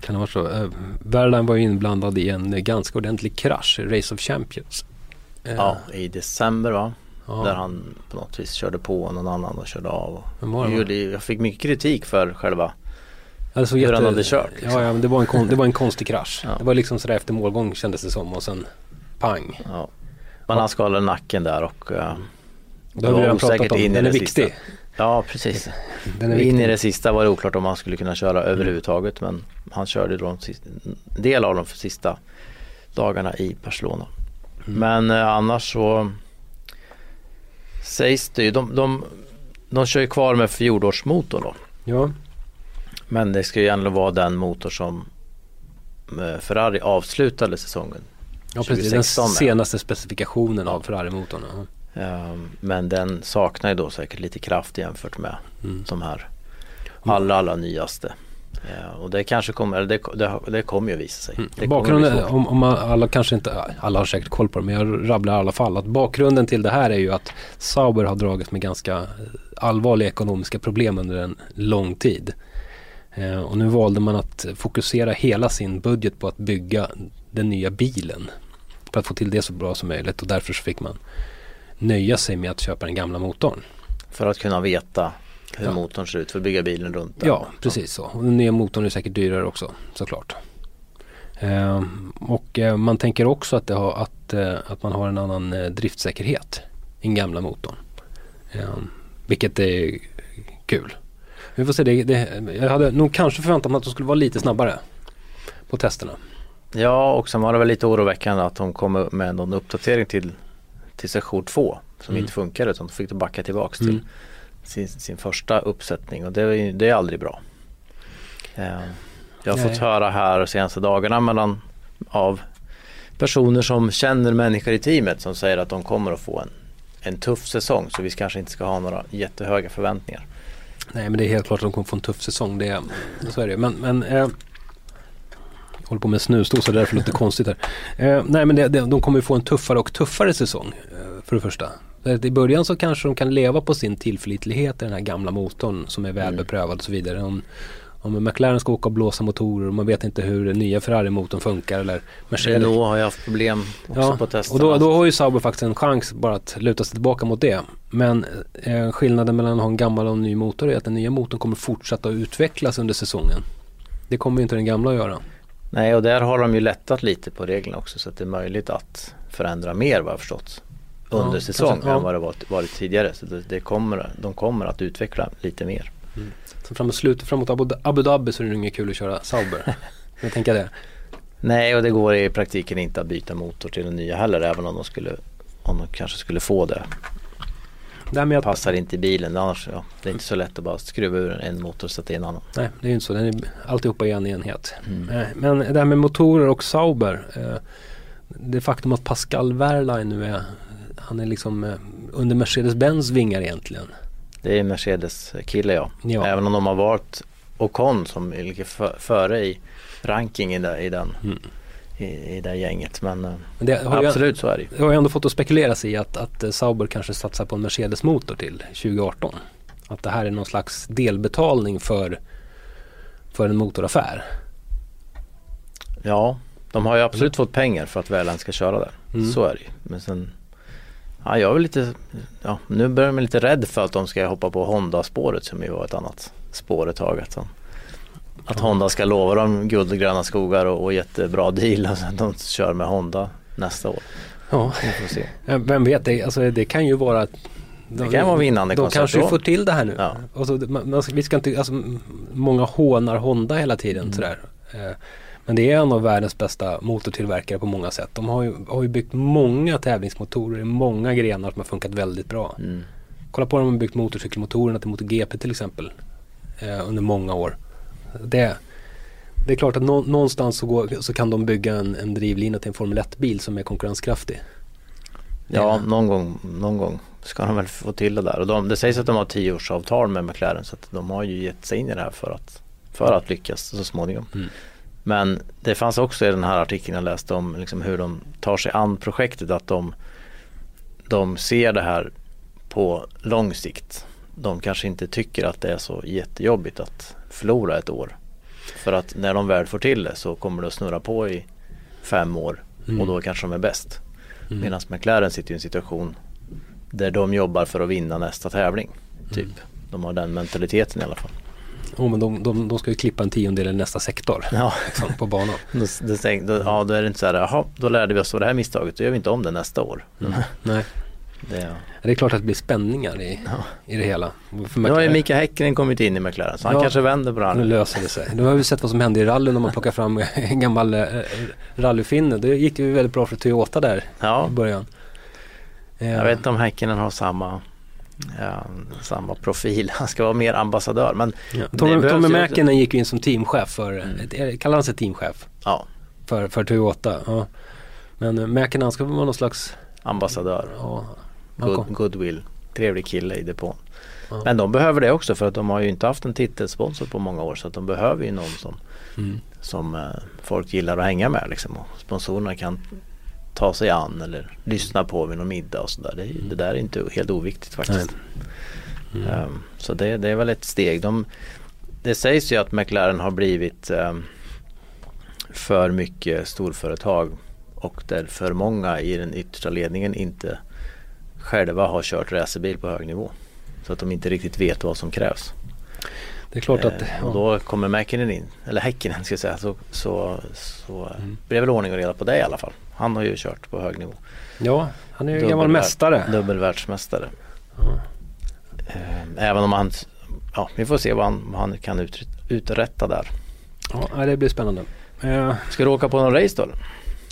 [SPEAKER 3] Kan det vara så? Uh, Wehrlein var inblandad i en ganska ordentlig krasch, Race of Champions.
[SPEAKER 2] Uh. Ja, i december va? Ja. Där han på något vis körde på någon annan och körde av. Och gjorde, jag fick mycket kritik för själva
[SPEAKER 3] alltså, hur jätte, han hade kört. Liksom. Ja, ja, men det var en, kon, det var en konstig krasch. Ja. Det var liksom sådär efter målgång kändes det som och sen pang. Ja.
[SPEAKER 2] Men han skadade nacken där och uh,
[SPEAKER 3] det har vi redan pratat om. Den är viktig. Sista.
[SPEAKER 2] Ja precis. Den är in i det sista var det oklart om han skulle kunna köra mm. överhuvudtaget men han körde då en del av de sista dagarna i Barcelona. Mm. Men eh, annars så sägs det ju. De, de, de kör ju kvar med fjolårsmotorn då.
[SPEAKER 3] Ja.
[SPEAKER 2] Men det ska ju ändå vara den motor som eh, Ferrari avslutade säsongen.
[SPEAKER 3] Ja precis, den senaste specifikationen av Ferrari-motorn.
[SPEAKER 2] Um, men den saknar ju då säkert lite kraft jämfört med mm. de här allra, allra nyaste. Ja, och det kanske kommer, det, det, det kommer ju visa sig. Mm.
[SPEAKER 3] Bakgrunden, om, om alla kanske inte, alla har säkert koll på det men jag rabblar i alla fall att bakgrunden till det här är ju att Sauber har dragits med ganska allvarliga ekonomiska problem under en lång tid. Eh, och nu valde man att fokusera hela sin budget på att bygga den nya bilen. För att få till det så bra som möjligt och därför så fick man nöja sig med att köpa den gamla motorn.
[SPEAKER 2] För att kunna veta hur ja. motorn ser ut för att bygga bilen runt
[SPEAKER 3] den. Ja, precis så. Och den nya motorn är säkert dyrare också såklart. Eh, och eh, man tänker också att, har, att, eh, att man har en annan eh, driftsäkerhet i den gamla motorn. Ehm, vilket är kul. Vi får se, det, det, jag hade nog kanske förväntat mig att de skulle vara lite snabbare på testerna.
[SPEAKER 2] Ja, och sen var det väl lite oroväckande att de kom med någon uppdatering till, till session 2 som mm. inte funkade utan de fick backa tillbaks till mm sin, sin första uppsättning och det, är, det är aldrig bra. Eh, jag har Nej. fått höra här de senaste dagarna mellan, av personer som känner människor i teamet som säger att de kommer att få en, en tuff säsong så vi kanske inte ska ha några jättehöga förväntningar.
[SPEAKER 3] Nej men det är helt klart att de kommer få en tuff säsong. Det så är det. Men, men eh, håller på med snusdosa därför låter det konstigt här. Eh, nej men det, det, de kommer få en tuffare och tuffare säsong eh, för det första. I början så kanske de kan leva på sin tillförlitlighet i den här gamla motorn som är välbeprövad mm. och så vidare. Om, om McLaren ska åka och blåsa motorer och man vet inte hur den nya Ferrari-motorn funkar eller
[SPEAKER 2] Mercedes. Renault har ju haft problem också ja, på testerna.
[SPEAKER 3] Och då, då har ju Sauber faktiskt en chans bara att luta sig tillbaka mot det. Men eh, skillnaden mellan att ha en gammal och en ny motor är att den nya motorn kommer fortsätta att utvecklas under säsongen. Det kommer inte den gamla att göra.
[SPEAKER 2] Nej och där har de ju lättat lite på reglerna också så att det är möjligt att förändra mer vad jag förstått under ja, säsong ja. än vad det varit, varit tidigare. Så det, det, kommer, de kommer att utveckla lite mer.
[SPEAKER 3] Mm. Så framåt slutet, framåt Abu, Abu Dhabi så är det inget kul att köra Sauber. jag tänker det.
[SPEAKER 2] Nej och det går i praktiken inte att byta motor till den nya heller även om de skulle om de kanske skulle få det. Det att... passar inte i bilen annars, ja, det är inte så lätt att bara skruva ur en motor och sätta in en annan.
[SPEAKER 3] Nej det är ju inte så, den är alltihopa i en enhet. Mm. Men det här med motorer och Sauber. Eh, det faktum att Pascal Wehrlein nu är han är liksom eh, under Mercedes-Benz vingar egentligen.
[SPEAKER 2] Det är Mercedes-kille ja. ja. Även om de har varit Ocon som ligger före i rankingen i, den. Mm. I, i det gänget men, eh, men det absolut
[SPEAKER 3] jag,
[SPEAKER 2] så är det
[SPEAKER 3] Det har ju ändå fått att spekuleras i att, att eh, Sauber kanske satsar på en Mercedes-motor till 2018. Att det här är någon slags delbetalning för, för en motoraffär.
[SPEAKER 2] Ja, de har ju absolut mm. fått pengar för att Väland ska köra där. Mm. Så är det ju. Men sen Ja, jag är lite, ja, nu börjar jag bli lite rädd för att de ska hoppa på Honda-spåret som ju var ett annat spår ett tag. Alltså. Att Honda ska lova dem guld och gröna skogar och, och jättebra deal och sen de kör med Honda nästa år.
[SPEAKER 3] Ja, vem vet, det, alltså, det kan ju vara
[SPEAKER 2] Det kan vara vinnande
[SPEAKER 3] De kanske
[SPEAKER 2] då.
[SPEAKER 3] får till det här nu.
[SPEAKER 2] Ja.
[SPEAKER 3] Och så, man, vi ska inte, alltså, många hånar Honda hela tiden
[SPEAKER 2] Mm.
[SPEAKER 3] sådär. Eh, Men det är en av världens bästa motortillverkare på många sätt. De har ju, har ju byggt många tävlingsmotorer i många grenar som har funkat väldigt bra.
[SPEAKER 2] Mm.
[SPEAKER 3] Kolla på dem de har byggt motorcykelmotorerna till MotoGP till exempel. Eh, under många år. Det, det är klart att nå, någonstans så, går, så kan de bygga en, en drivlina till en Formel 1-bil som är konkurrenskraftig.
[SPEAKER 2] Ja,
[SPEAKER 3] Eh,
[SPEAKER 2] någon gång, någon gång ska de väl få till det där. Och de, det sägs att de har tioårsavtal med McLaren så att de har ju gett sig in i det här för att, för att lyckas så småningom.
[SPEAKER 3] Mm.
[SPEAKER 2] Men det fanns också i den här artikeln jag läste om liksom hur de tar sig an projektet att de, de ser det här på lång sikt. De kanske inte tycker att det är så jättejobbigt att förlora ett år. För att när de väl får till det så kommer det att snurra på i fem år
[SPEAKER 3] Mm.
[SPEAKER 2] och då kanske de är bäst.
[SPEAKER 3] Mm.
[SPEAKER 2] Medan McLaren sitter i en situation där de jobbar för att vinna nästa tävling. Typ.
[SPEAKER 3] Mm.
[SPEAKER 2] De har den mentaliteten i alla fall.
[SPEAKER 3] Oh, men de, de, de ska ju klippa en tiondel i nästa sektor
[SPEAKER 2] Ja,
[SPEAKER 3] liksom, på banan.
[SPEAKER 2] då, då, ja, då är det inte så här, jaha, då lärde vi oss av det här misstaget, då gör vi inte om det nästa år.
[SPEAKER 3] Mm. Nej,
[SPEAKER 2] Det,
[SPEAKER 3] det är klart att det blir spänningar i,
[SPEAKER 2] ja.
[SPEAKER 3] i det hela. För
[SPEAKER 2] Nu har ju Mika Häkkinen kommit in i McLaren så han
[SPEAKER 3] Ja.
[SPEAKER 2] kanske vänder på det
[SPEAKER 3] Nu
[SPEAKER 2] här.
[SPEAKER 3] löser det sig. Nu har vi sett vad som hände i rally när man plockar fram en gammal eh, rallyfinne. Det gick ju väldigt bra för Toyota där
[SPEAKER 2] Ja,
[SPEAKER 3] i början. Eh,
[SPEAKER 2] jag vet inte om Häkkinen har samma, ja, samma profil. Han ska vara mer ambassadör. Men
[SPEAKER 3] Ja. Tommy, Tommy Mäkinen gick ju in som teamchef för,
[SPEAKER 2] Mm.
[SPEAKER 3] kallar han sig teamchef
[SPEAKER 2] ja,
[SPEAKER 3] för, för Toyota? Ja. Men eh, Mäkinen ska vara någon slags,
[SPEAKER 2] ambassadör.
[SPEAKER 3] ja, han
[SPEAKER 2] Good, goodwill. Trevlig kille i depån.
[SPEAKER 3] Ja.
[SPEAKER 2] Men de behöver det också för att de har ju inte haft en titelsponsor på många år så att de behöver ju någon som,
[SPEAKER 3] mm.
[SPEAKER 2] som eh, folk gillar att hänga med liksom. Och sponsorerna kan ta sig an eller lyssna på vid någon middag och sådär. Det, är- det där är inte helt oviktigt faktiskt.
[SPEAKER 3] Mm.
[SPEAKER 2] Ehm, så det, det är väl ett steg. De, det sägs ju att McLaren har blivit ehm, för mycket storföretag och där för många i den yttersta ledningen inte själva har kört racerbil på hög nivå. Så att de inte riktigt vet vad som krävs.
[SPEAKER 3] Det är klart att,
[SPEAKER 2] Eh, och då kommer Mäkinen in, eller Häkkinen ska jag säga, så, så, så eh,
[SPEAKER 3] Mm.
[SPEAKER 2] blir det väl ordning och reda på det i alla fall. Han har ju kört på hög nivå.
[SPEAKER 3] ja, han är ju
[SPEAKER 2] Dubbel-
[SPEAKER 3] gammal mästare.
[SPEAKER 2] Dubbelvärldsmästare.
[SPEAKER 3] Ja.
[SPEAKER 2] Eh, Även om han, ja vi får se vad han, vad han kan ut, uträtta där.
[SPEAKER 3] Ja, det blir spännande. Eh,
[SPEAKER 2] Ska du åka på någon race då?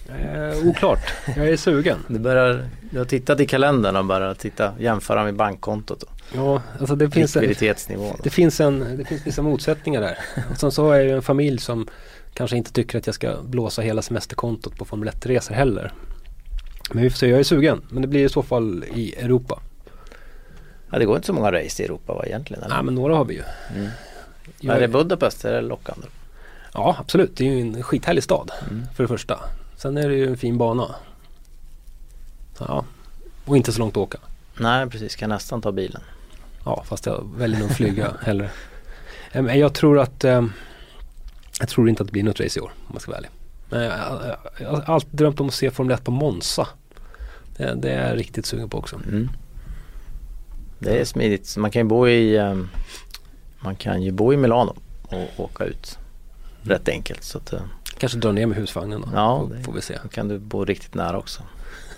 [SPEAKER 3] Eh, oklart, jag är sugen.
[SPEAKER 2] Du, börjar, du har tittat i kalendern och börjat titta, jämföra med bankkontot och
[SPEAKER 3] Ja, alltså det finns,
[SPEAKER 2] likviditetsnivån.
[SPEAKER 3] det, finns en, det finns vissa motsättningar där. Och sen så har jag ju en familj som kanske inte tycker att jag ska blåsa hela semesterkontot på Formel 1-resor heller. Men vi får se, jag är sugen. Men det blir i så fall i Europa.
[SPEAKER 2] Ja, det går inte så många race i Europa va, egentligen? Eller?
[SPEAKER 3] Nej men några har vi ju.
[SPEAKER 2] Mm.
[SPEAKER 3] Jag,
[SPEAKER 2] Är det Budapest är det lockande?
[SPEAKER 3] ja absolut, det är ju en skithärlig stad
[SPEAKER 2] Mm.
[SPEAKER 3] för det första. Sen är det ju en fin bana. Ja, och inte så långt att åka.
[SPEAKER 2] Nej precis, kan nästan ta bilen.
[SPEAKER 3] Ja, fast jag väljer nog flyga hellre. Eh, Men jag tror att eh, Jag tror inte att det blir något race i år om man ska vara ärlig. Men jag, jag, jag har alltid drömt om att se Formel 1 på Monza. Det, det är jag riktigt sugen på också.
[SPEAKER 2] Mm. Det är smidigt. Man kan ju bo i ehm, Man kan ju bo i Milano och åka ut. Rätt enkelt. Så att, eh,
[SPEAKER 3] Kanske dra ner med husvagnen då.
[SPEAKER 2] Ja, det-
[SPEAKER 3] får vi se.
[SPEAKER 2] då kan du bo riktigt nära också.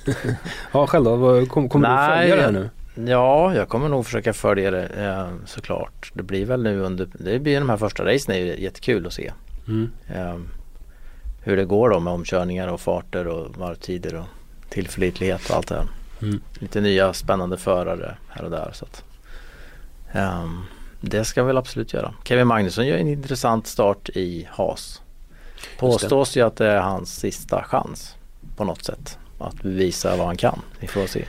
[SPEAKER 3] Ja själv då? Vad- Kom, kommer du följa det här nu?
[SPEAKER 2] Ja, jag kommer nog försöka följa det eh, såklart. Det blir väl nu under, det blir de här första racen är ju jättekul att se.
[SPEAKER 3] Mm.
[SPEAKER 2] Eh, hur det går då med omkörningar och farter och varvtider och tillförlitlighet och allt det här.
[SPEAKER 3] Mm.
[SPEAKER 2] Lite nya spännande förare här och där. Så att, ehm, det ska vi väl absolut göra. Kevin Magnusson gör en intressant start i Haas. Påstås ju att det är hans sista chans på något sätt. Att bevisa vad han kan. Vi får se.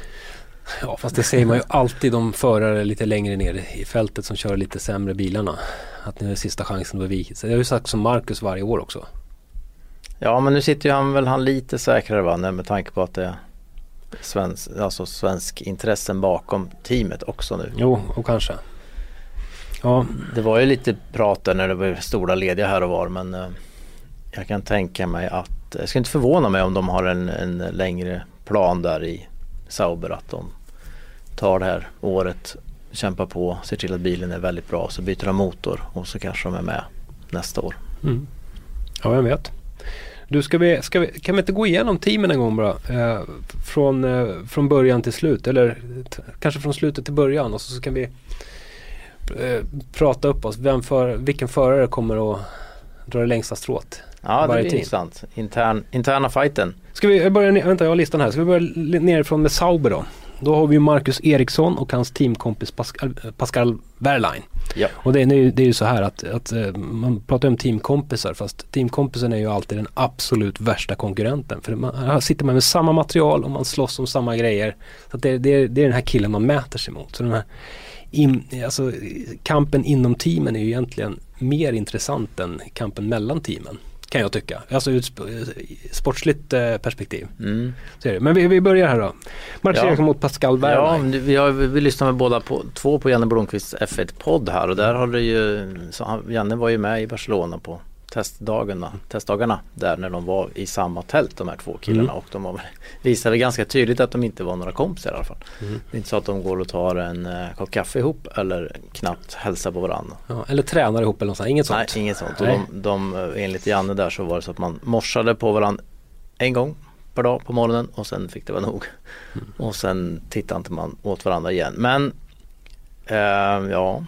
[SPEAKER 3] Ja fast det säger man ju alltid om förare lite längre ner i fältet som kör lite sämre bilarna. Att nu är sista chansen att bevisa sig. Det har ju sagt som Marcus varje år också.
[SPEAKER 2] Ja men nu sitter ju han väl han lite säkrare va med tanke på att det är svensk, alltså svensk intressen bakom teamet också nu.
[SPEAKER 3] Jo, och kanske. Ja,
[SPEAKER 2] Det var ju lite prat där när det var stora lediga här och var men eh, jag kan tänka mig att, jag ska inte förvåna mig om de har en, en längre plan där i Sauber att de tar det här året, kämpar på, ser till att bilen är väldigt bra så byter de motor och så kanske de är med nästa år.
[SPEAKER 3] Mm. Ja, vem vet. Du, ska vi, ska vi, kan vi inte gå igenom teamen en gång bara? Eh, från, eh, från början till slut eller kanske från slutet till början och så, så kan vi eh, prata upp oss. Vem för, vilken förare kommer att dra det längsta strået?
[SPEAKER 2] Ja, det blir
[SPEAKER 3] team.
[SPEAKER 2] intressant. Intern, interna fighten.
[SPEAKER 3] Ska vi jag börja, ner- vänta jag har listan här. Ska vi börja nerifrån med Sauber då? Då har vi Marcus Eriksson och hans teamkompis Pascal, Pascal Wehrlein.
[SPEAKER 2] Ja.
[SPEAKER 3] Och det är, ju- det är ju så här att, att eh, man pratar om teamkompisar fast teamkompisen är ju alltid den absolut värsta konkurrenten. För man, här sitter man med samma material och man slåss om samma grejer. Så det, det, det är den här killen man mäter sig mot. Så den här in, alltså, kampen inom teamen är ju egentligen mer intressant än kampen mellan teamen. Kan jag tycka. Alltså ur ett sp- sportsligt eh, perspektiv.
[SPEAKER 2] Mm.
[SPEAKER 3] Men vi, vi börjar här då. Marcus
[SPEAKER 2] Ja.
[SPEAKER 3] Mot Pascal
[SPEAKER 2] Ja,
[SPEAKER 3] Wehrlein.
[SPEAKER 2] men vi, har, vi lyssnar med båda på, två på Janne Blomqvists F1-podd här och där har det ju, så han, Janne var ju med i Barcelona på testdagarna, testdagarna där när de var i samma tält de här två killarna
[SPEAKER 3] Mm.
[SPEAKER 2] och de visade ganska tydligt att de inte var några kompisar i alla fall.
[SPEAKER 3] Mm.
[SPEAKER 2] Det är inte så att de går och tar en uh, kopp kaffe ihop eller knappt hälsar på varandra.
[SPEAKER 3] Ja, eller tränar ihop eller något sånt. Inget
[SPEAKER 2] Nej,
[SPEAKER 3] sånt.
[SPEAKER 2] inget sånt.
[SPEAKER 3] Nej.
[SPEAKER 2] Och de, de, eh, enligt Janne där så var det så att man morsade på varandra en gång per dag på morgonen och sen fick det vara nog.
[SPEAKER 3] Mm.
[SPEAKER 2] Och sen tittade inte man åt varandra igen. Men eh, ja,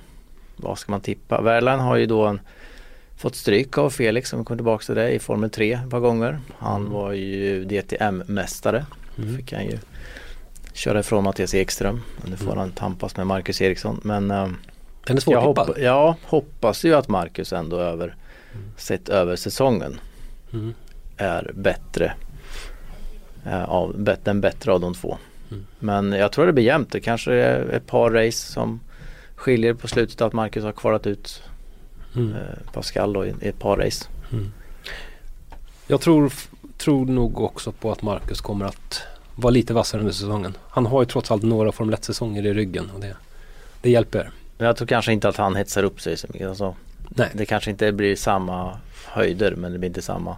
[SPEAKER 2] vad ska man tippa? Wehrlein har ju då en, fått stryk av Felix om vi kommer tillbaka till det i Formel 3 ett par gånger. Han
[SPEAKER 3] Mm.
[SPEAKER 2] var ju DTM-mästare.
[SPEAKER 3] Mm.
[SPEAKER 2] Fick han ju köra ifrån Mattias Ekström. Nu får
[SPEAKER 3] Mm.
[SPEAKER 2] han tampas med Marcus Eriksson. Men eh,
[SPEAKER 3] Den är
[SPEAKER 2] jag
[SPEAKER 3] svårtippad.
[SPEAKER 2] hoppa, ja, hoppas ju att Marcus ändå över, sett över säsongen
[SPEAKER 3] Mm.
[SPEAKER 2] är bättre. eh, Av, bet- den bättre av de två.
[SPEAKER 3] Mm.
[SPEAKER 2] Men jag tror det blir jämnt. Det kanske är ett par race som skiljer på slutet att Marcus har kvalat ut
[SPEAKER 3] Mm.
[SPEAKER 2] eh, Pascal då i, i ett par race.
[SPEAKER 3] Jag tror, tror nog också på att Marcus kommer att vara lite vassare under säsongen. Han har ju trots allt några Formel 1-säsonger i ryggen och det, det hjälper.
[SPEAKER 2] Men jag tror kanske inte att han hetsar upp sig så mycket. Alltså,
[SPEAKER 3] Nej,
[SPEAKER 2] det kanske inte blir samma höjder men det blir inte samma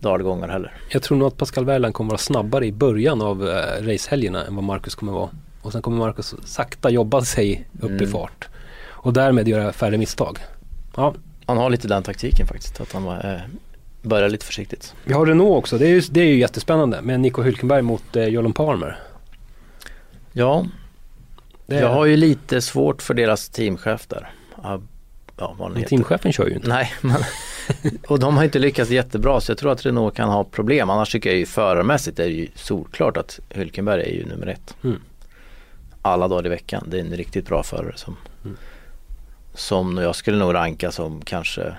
[SPEAKER 2] dalgångar heller.
[SPEAKER 3] jag tror nog att Pascal Wehrlein kommer vara snabbare i början av eh, racehelgerna än vad Marcus kommer vara. Och sen kommer Marcus sakta jobba sig upp i
[SPEAKER 2] Mm.
[SPEAKER 3] fart. Och därmed göra färre misstag. Ja,
[SPEAKER 2] Han har lite den taktiken faktiskt. Att han eh, börjar lite försiktigt.
[SPEAKER 3] vi har Renault också. Det är ju, det är ju jättespännande med Nico Hülkenberg mot eh, Jolon Palmer.
[SPEAKER 2] Ja,
[SPEAKER 3] är,
[SPEAKER 2] jag har ju lite svårt för deras teamchef där. Ja, vad
[SPEAKER 3] men teamchefen kör ju inte.
[SPEAKER 2] Nej, men, och de har inte lyckats jättebra så jag tror att Renault kan ha problem. Annars tycker jag ju förarmässigt är det ju solklart att Hülkenberg är ju nummer ett.
[SPEAKER 3] Mm.
[SPEAKER 2] Alla dagar i veckan. Det är en riktigt bra förare som,
[SPEAKER 3] Mm.
[SPEAKER 2] Som jag skulle nog ranka som kanske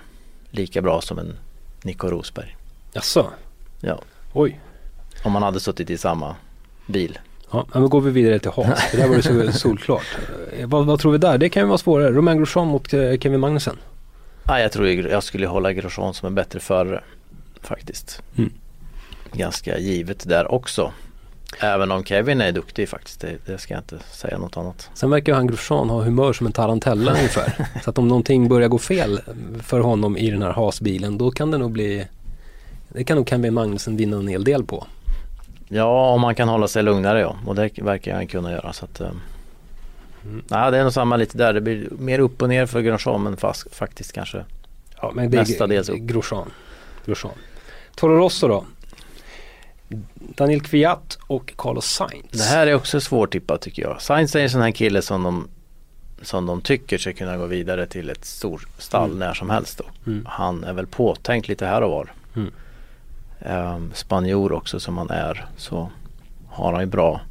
[SPEAKER 2] lika bra som en Nico Rosberg.
[SPEAKER 3] Jaså?
[SPEAKER 2] Ja,
[SPEAKER 3] Oj.
[SPEAKER 2] om man hade suttit i samma bil.
[SPEAKER 3] Ja, men går vi vidare till Haas. Det där var ju så solklart. Eh, vad, vad tror vi där? Det kan ju vara svårare. Romain Grosjean mot eh, Kevin Magnussen.
[SPEAKER 2] Nej, jag tror jag skulle hålla Grosjean som en bättre förare faktiskt.
[SPEAKER 3] Mm.
[SPEAKER 2] Ganska givet där också. Även om Kevin är duktig faktiskt, det, det ska jag inte säga något annat.
[SPEAKER 3] Sen verkar han Grosjean ha humör som en tarantella ungefär. Så att om någonting börjar gå fel för honom i den här Haas-bilen då kan det nog bli det kan nog Kevin Magnussen vinna en hel del på.
[SPEAKER 2] Ja, om man kan hålla sig lugnare ja. Och det verkar han kunna göra. Så att, eh,
[SPEAKER 3] Mm.
[SPEAKER 2] nej, det är nog samma lite där. Det blir mer upp och ner för Grosjean men fast, faktiskt kanske.
[SPEAKER 3] Ja, men det
[SPEAKER 2] Mestadels upp.
[SPEAKER 3] Grosjean. Grosjean. Toro Rosso då? Daniel Kvyat och Carlos Sainz.
[SPEAKER 2] Det här är också svårtippat tycker jag. Sainz är en sån här kille som de, som de tycker ska kunna gå vidare till ett stort stall
[SPEAKER 3] Mm.
[SPEAKER 2] när som helst. Då.
[SPEAKER 3] Mm.
[SPEAKER 2] Han är väl påtänkt lite här och var.
[SPEAKER 3] Mm.
[SPEAKER 2] Ehm, spanjor också som han är så har han ju bra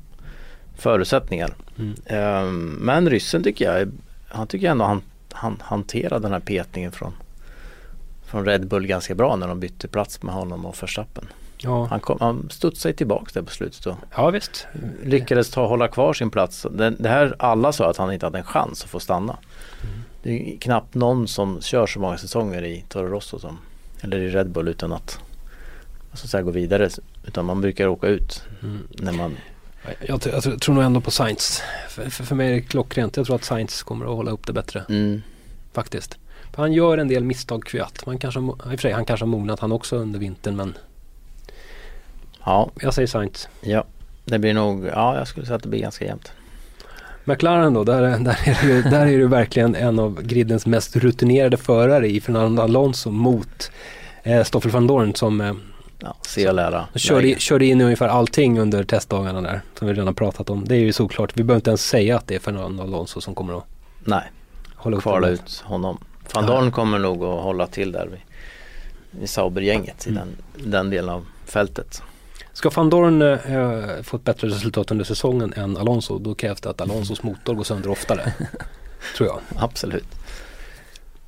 [SPEAKER 2] förutsättningar.
[SPEAKER 3] Mm.
[SPEAKER 2] Ehm, men ryssen tycker jag, han tycker ändå han, han hanterar den här petningen från, från Red Bull ganska bra när de bytte plats med honom och Verstappen.
[SPEAKER 3] Ja.
[SPEAKER 2] Han, kom, han studsade tillbaka där på slutet och
[SPEAKER 3] ja, visst.
[SPEAKER 2] lyckades ta, hålla kvar sin plats. Det, det här, alla sa att han inte hade en chans att få stanna. Det är knappt någon som kör så många säsonger i Toro Rosso som, eller i Red Bull utan att så att säga, gå vidare. Utan man brukar åka ut
[SPEAKER 3] Mm.
[SPEAKER 2] när man
[SPEAKER 3] Jag, tror- jag, tror- nog ändå på Sainz. För, för, för mig är det klockrent. Jag tror att Sainz kommer att hålla upp det bättre
[SPEAKER 2] mm,
[SPEAKER 3] faktiskt. För han gör en del misstag. Man kanske, mo- i och för sig, han kanske har mognat han också under vintern men
[SPEAKER 2] Ja,
[SPEAKER 3] jag säger Sainz.
[SPEAKER 2] ja, det blir nog, ja jag skulle säga att det blir ganska jämnt.
[SPEAKER 3] McLaren då, där, där, är det, där är det verkligen en av gridens mest rutinerade förare i Fernando Alonso mot eh, Stoffel van Dorn som eh,
[SPEAKER 2] Ja, se och lära.
[SPEAKER 3] körde, körde in ungefär allting under testdagarna där som vi redan pratat om. Det är ju såklart, vi behöver inte ens säga att det är Fernando Alonso som kommer att
[SPEAKER 2] Nej,
[SPEAKER 3] hålla
[SPEAKER 2] kvala ut honom. Van Dorn kommer nog att hålla till där vid, vid Sauber-gänget i
[SPEAKER 3] Mm.
[SPEAKER 2] den, den delen av fältet.
[SPEAKER 3] Ska van Dorn eh, få ett bättre resultat under säsongen än Alonso då krävs det att Alonsos motor går sönder oftare. tror jag.
[SPEAKER 2] Absolut.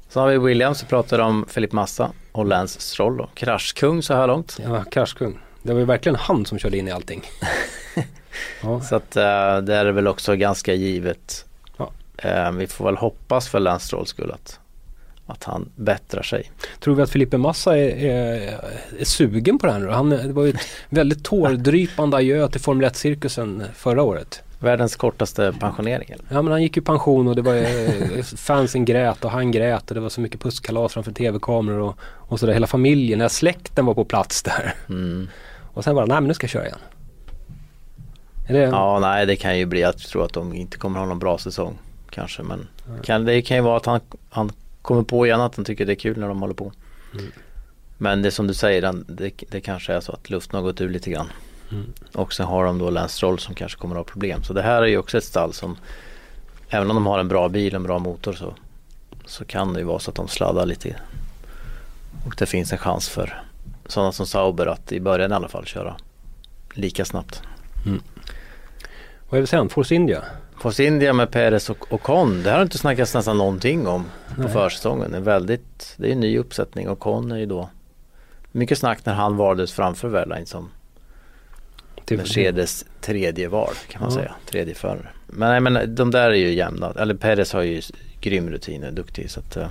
[SPEAKER 2] Så har vi Williams, vi pratar om Filip Massa och Lance Stroll då. Kraschkung så här långt.
[SPEAKER 3] Ja, kraschkung. Det var ju verkligen han som körde in i allting. ja,
[SPEAKER 2] Så att eh, det är väl också ganska givet.
[SPEAKER 3] Ja.
[SPEAKER 2] Eh, vi får väl hoppas för Lance Strolls skull att, att han bättrar sig.
[SPEAKER 3] tror vi att Felipe Massa är, är, är sugen på det här nu? Han, det var ju ett väldigt tårdrypande adjö till Formel 1-cirkusen förra året.
[SPEAKER 2] Världens kortaste pensionering. Eller?
[SPEAKER 3] Ja men han gick i pension och det var fansen grät och han grät och det var så mycket pusskalas framför tv-kameror och, och sådär. Hela familjen, hela släkten var på plats där.
[SPEAKER 2] Mm.
[SPEAKER 3] Och sen bara, nej men nu ska jag köra igen. Är det,
[SPEAKER 2] Ja, nej det kan ju bli att jag tror att de inte kommer ha någon bra säsong. Kanske men kan, det kan ju vara att han, han kommer på igen att han tycker det är kul när de håller på.
[SPEAKER 3] Mm.
[SPEAKER 2] Men det som du säger, det, det kanske är så att luften har gått ur lite grann.
[SPEAKER 3] Mm.
[SPEAKER 2] Och sen har de då Lance som kanske kommer att ha problem. Så det här är ju också ett stall som även om de har en bra bil och en bra motor så, så kan det ju vara så att de sladdar lite. Och det finns en chans för sådana som Sauber att i början i alla fall köra lika snabbt.
[SPEAKER 3] Vad är det sen? Force India?
[SPEAKER 2] Force India med Perez och Ocon, det har inte snackats nästan någonting om på
[SPEAKER 3] Nej.
[SPEAKER 2] försäsongen. Det är, väldigt, det är en ny uppsättning. Ocon är ju då mycket snack när han valdes framför Wehrlein som Mercedes tredje val kan man
[SPEAKER 3] Ja.
[SPEAKER 2] säga. Tredje förare. Men, men de där är ju jämna. Eller Perez har ju grym rutin och är duktig. Så att, eh,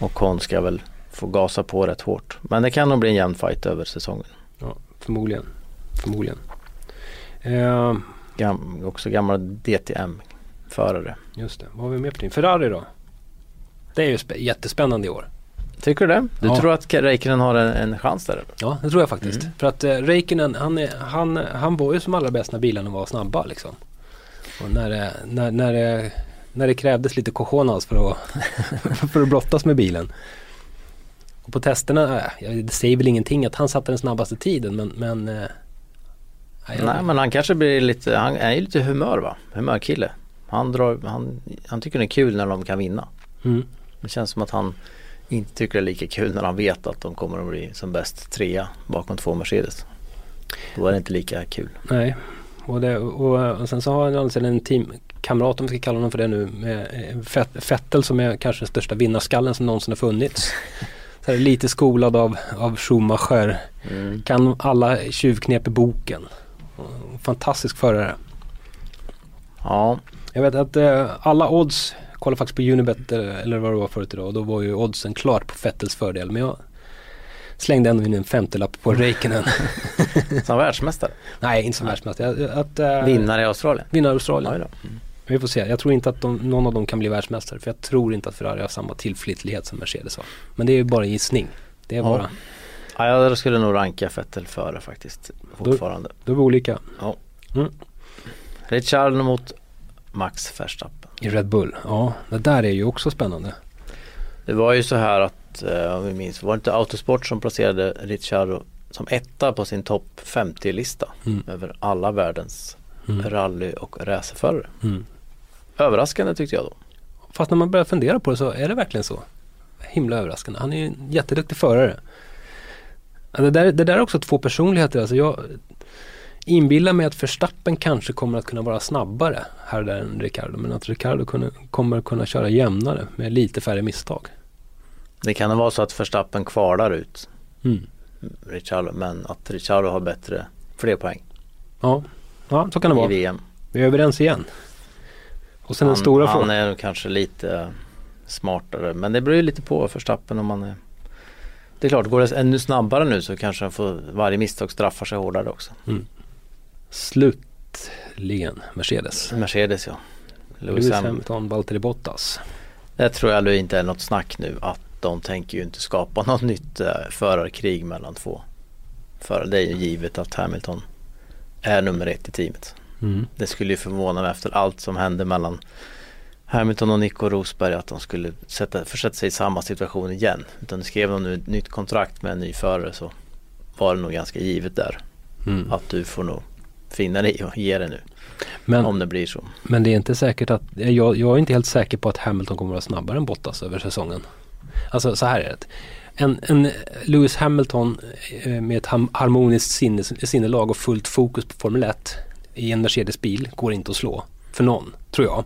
[SPEAKER 2] Ocon ska väl få gasa på rätt hårt. Men det kan nog bli en jämn fight över säsongen.
[SPEAKER 3] Ja, förmodligen. Förmodligen. Eh,
[SPEAKER 2] Gam, också gammal DTM-förare.
[SPEAKER 3] just det, vad har vi mer på din? Ferrari då? Det är ju spä- jättespännande i år.
[SPEAKER 2] Tycker du det? Du
[SPEAKER 3] Ja.
[SPEAKER 2] tror att Räikkönen har en, en chans där? eller?
[SPEAKER 3] Ja, det tror jag faktiskt.
[SPEAKER 2] Mm.
[SPEAKER 3] För att eh, Räikkönen, han, är- han, han var ju som allra bäst när bilarna var snabba liksom. Och när det, när, när det, när det krävdes lite cojones för att, för att brottas med bilen. Och på testerna, ja, det säger väl ingenting att han satte den snabbaste tiden men, men eh,
[SPEAKER 2] Nej men han kanske blir lite, han är ju lite humör va? Humörkille. Han, drar, han, han tycker det är kul när de kan vinna.
[SPEAKER 3] Mm.
[SPEAKER 2] Det känns som att han inte tycker det är lika kul när han vet att de kommer att bli som bäst trea bakom två Mercedes. Då är det inte lika kul.
[SPEAKER 3] Nej, och, det, och, och sen så har han alltså en teamkamrat om vi ska kalla honom för det nu med eh, Fett- Vettel som är kanske den största vinnarskallen som någonsin har funnits. Så lite skolad av, av Schumacher,
[SPEAKER 2] Mm.
[SPEAKER 3] kan alla tjuvknep i boken. Fantastisk förare.
[SPEAKER 2] Ja,
[SPEAKER 3] Jag vet att eh, alla odds, kolla faktiskt på Unibet eh, eller vad det var förut idag, och då var ju oddsen klart på Vettels fördel. Men jag slängde ändå in en femtelapp på Räikkönen.
[SPEAKER 2] som världsmästare.
[SPEAKER 3] Nej, inte som världsmästare. Jag- Att, eh,
[SPEAKER 2] Vinnare i Australien.
[SPEAKER 3] Vinna Australien.
[SPEAKER 2] Oj då.
[SPEAKER 3] Vi får se. Jag tror inte att de, någon av dem kan bli världsmästare. För jag tror inte att Ferrari har samma tillförlitlighet som Mercedes har. Men det är ju bara en gissning. Det är
[SPEAKER 2] Ja.
[SPEAKER 3] bara,
[SPEAKER 2] Ja, jag skulle nog ranka Vettel före faktiskt. Fortfarande.
[SPEAKER 3] då är vi olika.
[SPEAKER 2] Ricciardo mot Max Verstappen.
[SPEAKER 3] I Red Bull. Ja, det där är ju också spännande.
[SPEAKER 2] Det var ju så här att, eh, om vi minns, var det inte Autosport som placerade Ricciardo som etta på sin topp 50-lista
[SPEAKER 3] Mm.
[SPEAKER 2] över alla världens
[SPEAKER 3] Mm.
[SPEAKER 2] rally och racerförare.
[SPEAKER 3] Mm.
[SPEAKER 2] Överraskande tyckte jag då.
[SPEAKER 3] Fast när man börjar fundera på det så är det verkligen så. Himla överraskande. Han är ju en jätteduktig förare. Det där, det där är också två personligheter. Alltså jag inbillar mig att Verstappen kanske kommer att kunna vara snabbare här och där än Ricardo. Men att Ricardo kunna, kommer kunna köra jämnare med lite färre misstag.
[SPEAKER 2] Det kan vara så att Verstappen kvalar ut
[SPEAKER 3] Mm.
[SPEAKER 2] Ricciardo men att Ricciardo har bättre, fler poäng
[SPEAKER 3] Ja. ja, så kan det
[SPEAKER 2] i
[SPEAKER 3] vara.
[SPEAKER 2] VM.
[SPEAKER 3] Vi är överens igen. Och sen den
[SPEAKER 2] han,
[SPEAKER 3] stora
[SPEAKER 2] han
[SPEAKER 3] frågan.
[SPEAKER 2] är kanske lite smartare men det beror ju lite på Verstappen om man är Det är klart, går det ännu snabbare nu så kanske han får varje misstag straffar sig hårdare också.
[SPEAKER 3] Slutligen Mercedes.
[SPEAKER 2] Mercedes ja. Lewis
[SPEAKER 3] Lewis
[SPEAKER 2] Hamilton.
[SPEAKER 3] Hamilton, Valtteri Bottas.
[SPEAKER 2] Det tror jag inte är något snack nu att de tänker ju inte skapa något nytt eh, förarkrig mellan två förare. Det är ju givet att Hamilton är nummer ett i teamet. Mm. Det skulle ju förvåna mig efter allt som hände mellan Hamilton och Nico Rosberg att de skulle sätta, försätta sig i samma situation igen. Utan skrev de nu ett nytt kontrakt med en ny förare så var det nog ganska givet där. Mm. Att du får nog finna dig och ge det nu. Men, om det blir så.
[SPEAKER 3] Men det är inte säkert att, jag, jag är inte helt säker på att Hamilton kommer att vara snabbare än Bottas över säsongen. Alltså så här är det. En, en Lewis Hamilton eh, med ett harmoniskt sinne, sinnelag och fullt fokus på Formel 1 i en Mercedes-bil går inte att slå. För någon, tror jag.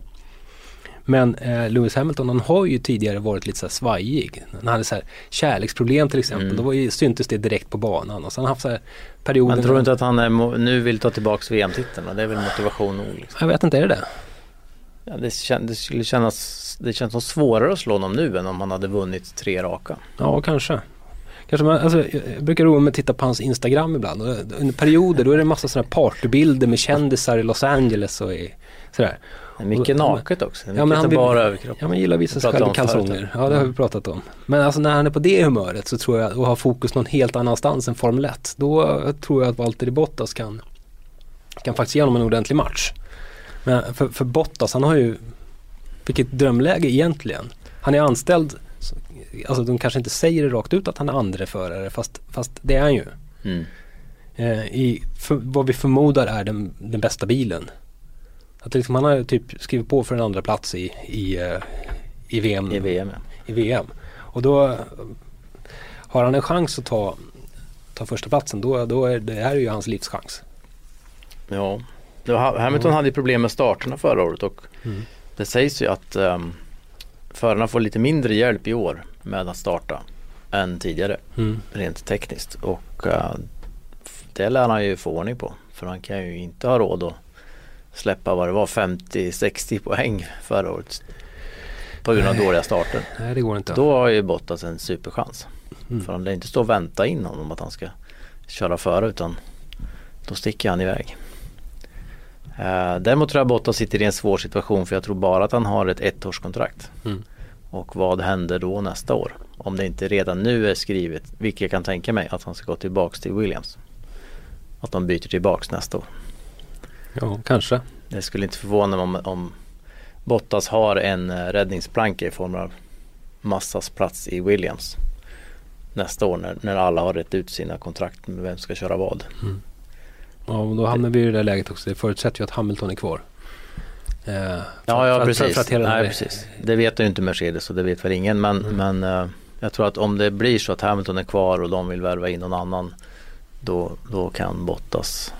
[SPEAKER 3] Men eh, Lewis Hamilton han har ju tidigare varit lite så här svajig. Han hade så här kärleksproblem till exempel. Mm. Då var ju, syntes det direkt på banan. Och sen haft så här perioder.
[SPEAKER 2] Men tror inte att han är, nu vill ta tillbaka VM-titeln? Det är väl motivation nog? Liksom.
[SPEAKER 3] Jag vet inte, är det det?
[SPEAKER 2] Ja, det, kän, det skulle kännas, det känns som svårare att slå honom nu än om han hade vunnit tre raka.
[SPEAKER 3] Ja, kanske. Kanske man, alltså, jag brukar roa mig att titta på hans Instagram ibland. under perioder då är det en massa sådana partybilder med kändisar i Los Angeles och i, sådär.
[SPEAKER 2] Mycket naket också.
[SPEAKER 3] Mycket ja, men han vill, bara överkropp. Ja men gillar vissa sig själv i kalsonger. Ja det har vi pratat om. Men alltså när han är på det humöret så tror jag och har fokus någon helt annanstans än Formel 1. Då tror jag att Valtteri Bottas kan, kan faktiskt ge honom en ordentlig match. Men för, för Bottas han har ju, vilket drömläge egentligen. Han är anställd, alltså de kanske inte säger det rakt ut att han är andre förare fast, fast det är han ju. Mm. Eh, i, för, vad vi förmodar är den, den bästa bilen. Att liksom han har typ skrivit på för en andra plats i, i, eh, i VM.
[SPEAKER 2] I VM, ja.
[SPEAKER 3] I VM. Och då har han en chans att ta, ta första platsen då, då är det här är ju hans livschans.
[SPEAKER 2] Ja, Hamilton mm. hade problem med starterna förra året och mm. det sägs ju att um, förarna får lite mindre hjälp i år med att starta än tidigare mm. rent tekniskt och uh, det lär han ju få ordning på för han kan ju inte ha råd att släppa vad det var 50-60 poäng förra året. På grund av Nej. dåliga starter.
[SPEAKER 3] Nej det går inte.
[SPEAKER 2] Då har ju Bottas en superchans. Mm. För han lär inte stå och vänta in honom att han ska köra före utan då sticker han iväg. Uh, däremot tror jag Bottas sitter i en svår situation för jag tror bara att han har ett ettårskontrakt. Mm. Och vad händer då nästa år? Om det inte redan nu är skrivet, vilket jag kan tänka mig, att han ska gå tillbaks till Williams. Att de byter tillbaks nästa år.
[SPEAKER 3] Ja, kanske.
[SPEAKER 2] Det skulle inte förvåna mig om, om Bottas har en eh, räddningsplanka i form av Massas plats i Williams nästa år när, när alla har rätt ut sina kontrakt med vem ska köra vad. Mm.
[SPEAKER 3] Ja, och då hamnar vi i det där läget också. Det förutsätter ju att Hamilton är kvar.
[SPEAKER 2] Eh, ja, ja för, precis. För, för Nej, precis. Det vet ju inte Mercedes och det vet väl ingen. Men, mm. men eh, jag tror att om det blir så att Hamilton är kvar och de vill värva in någon annan då, då kan Bottas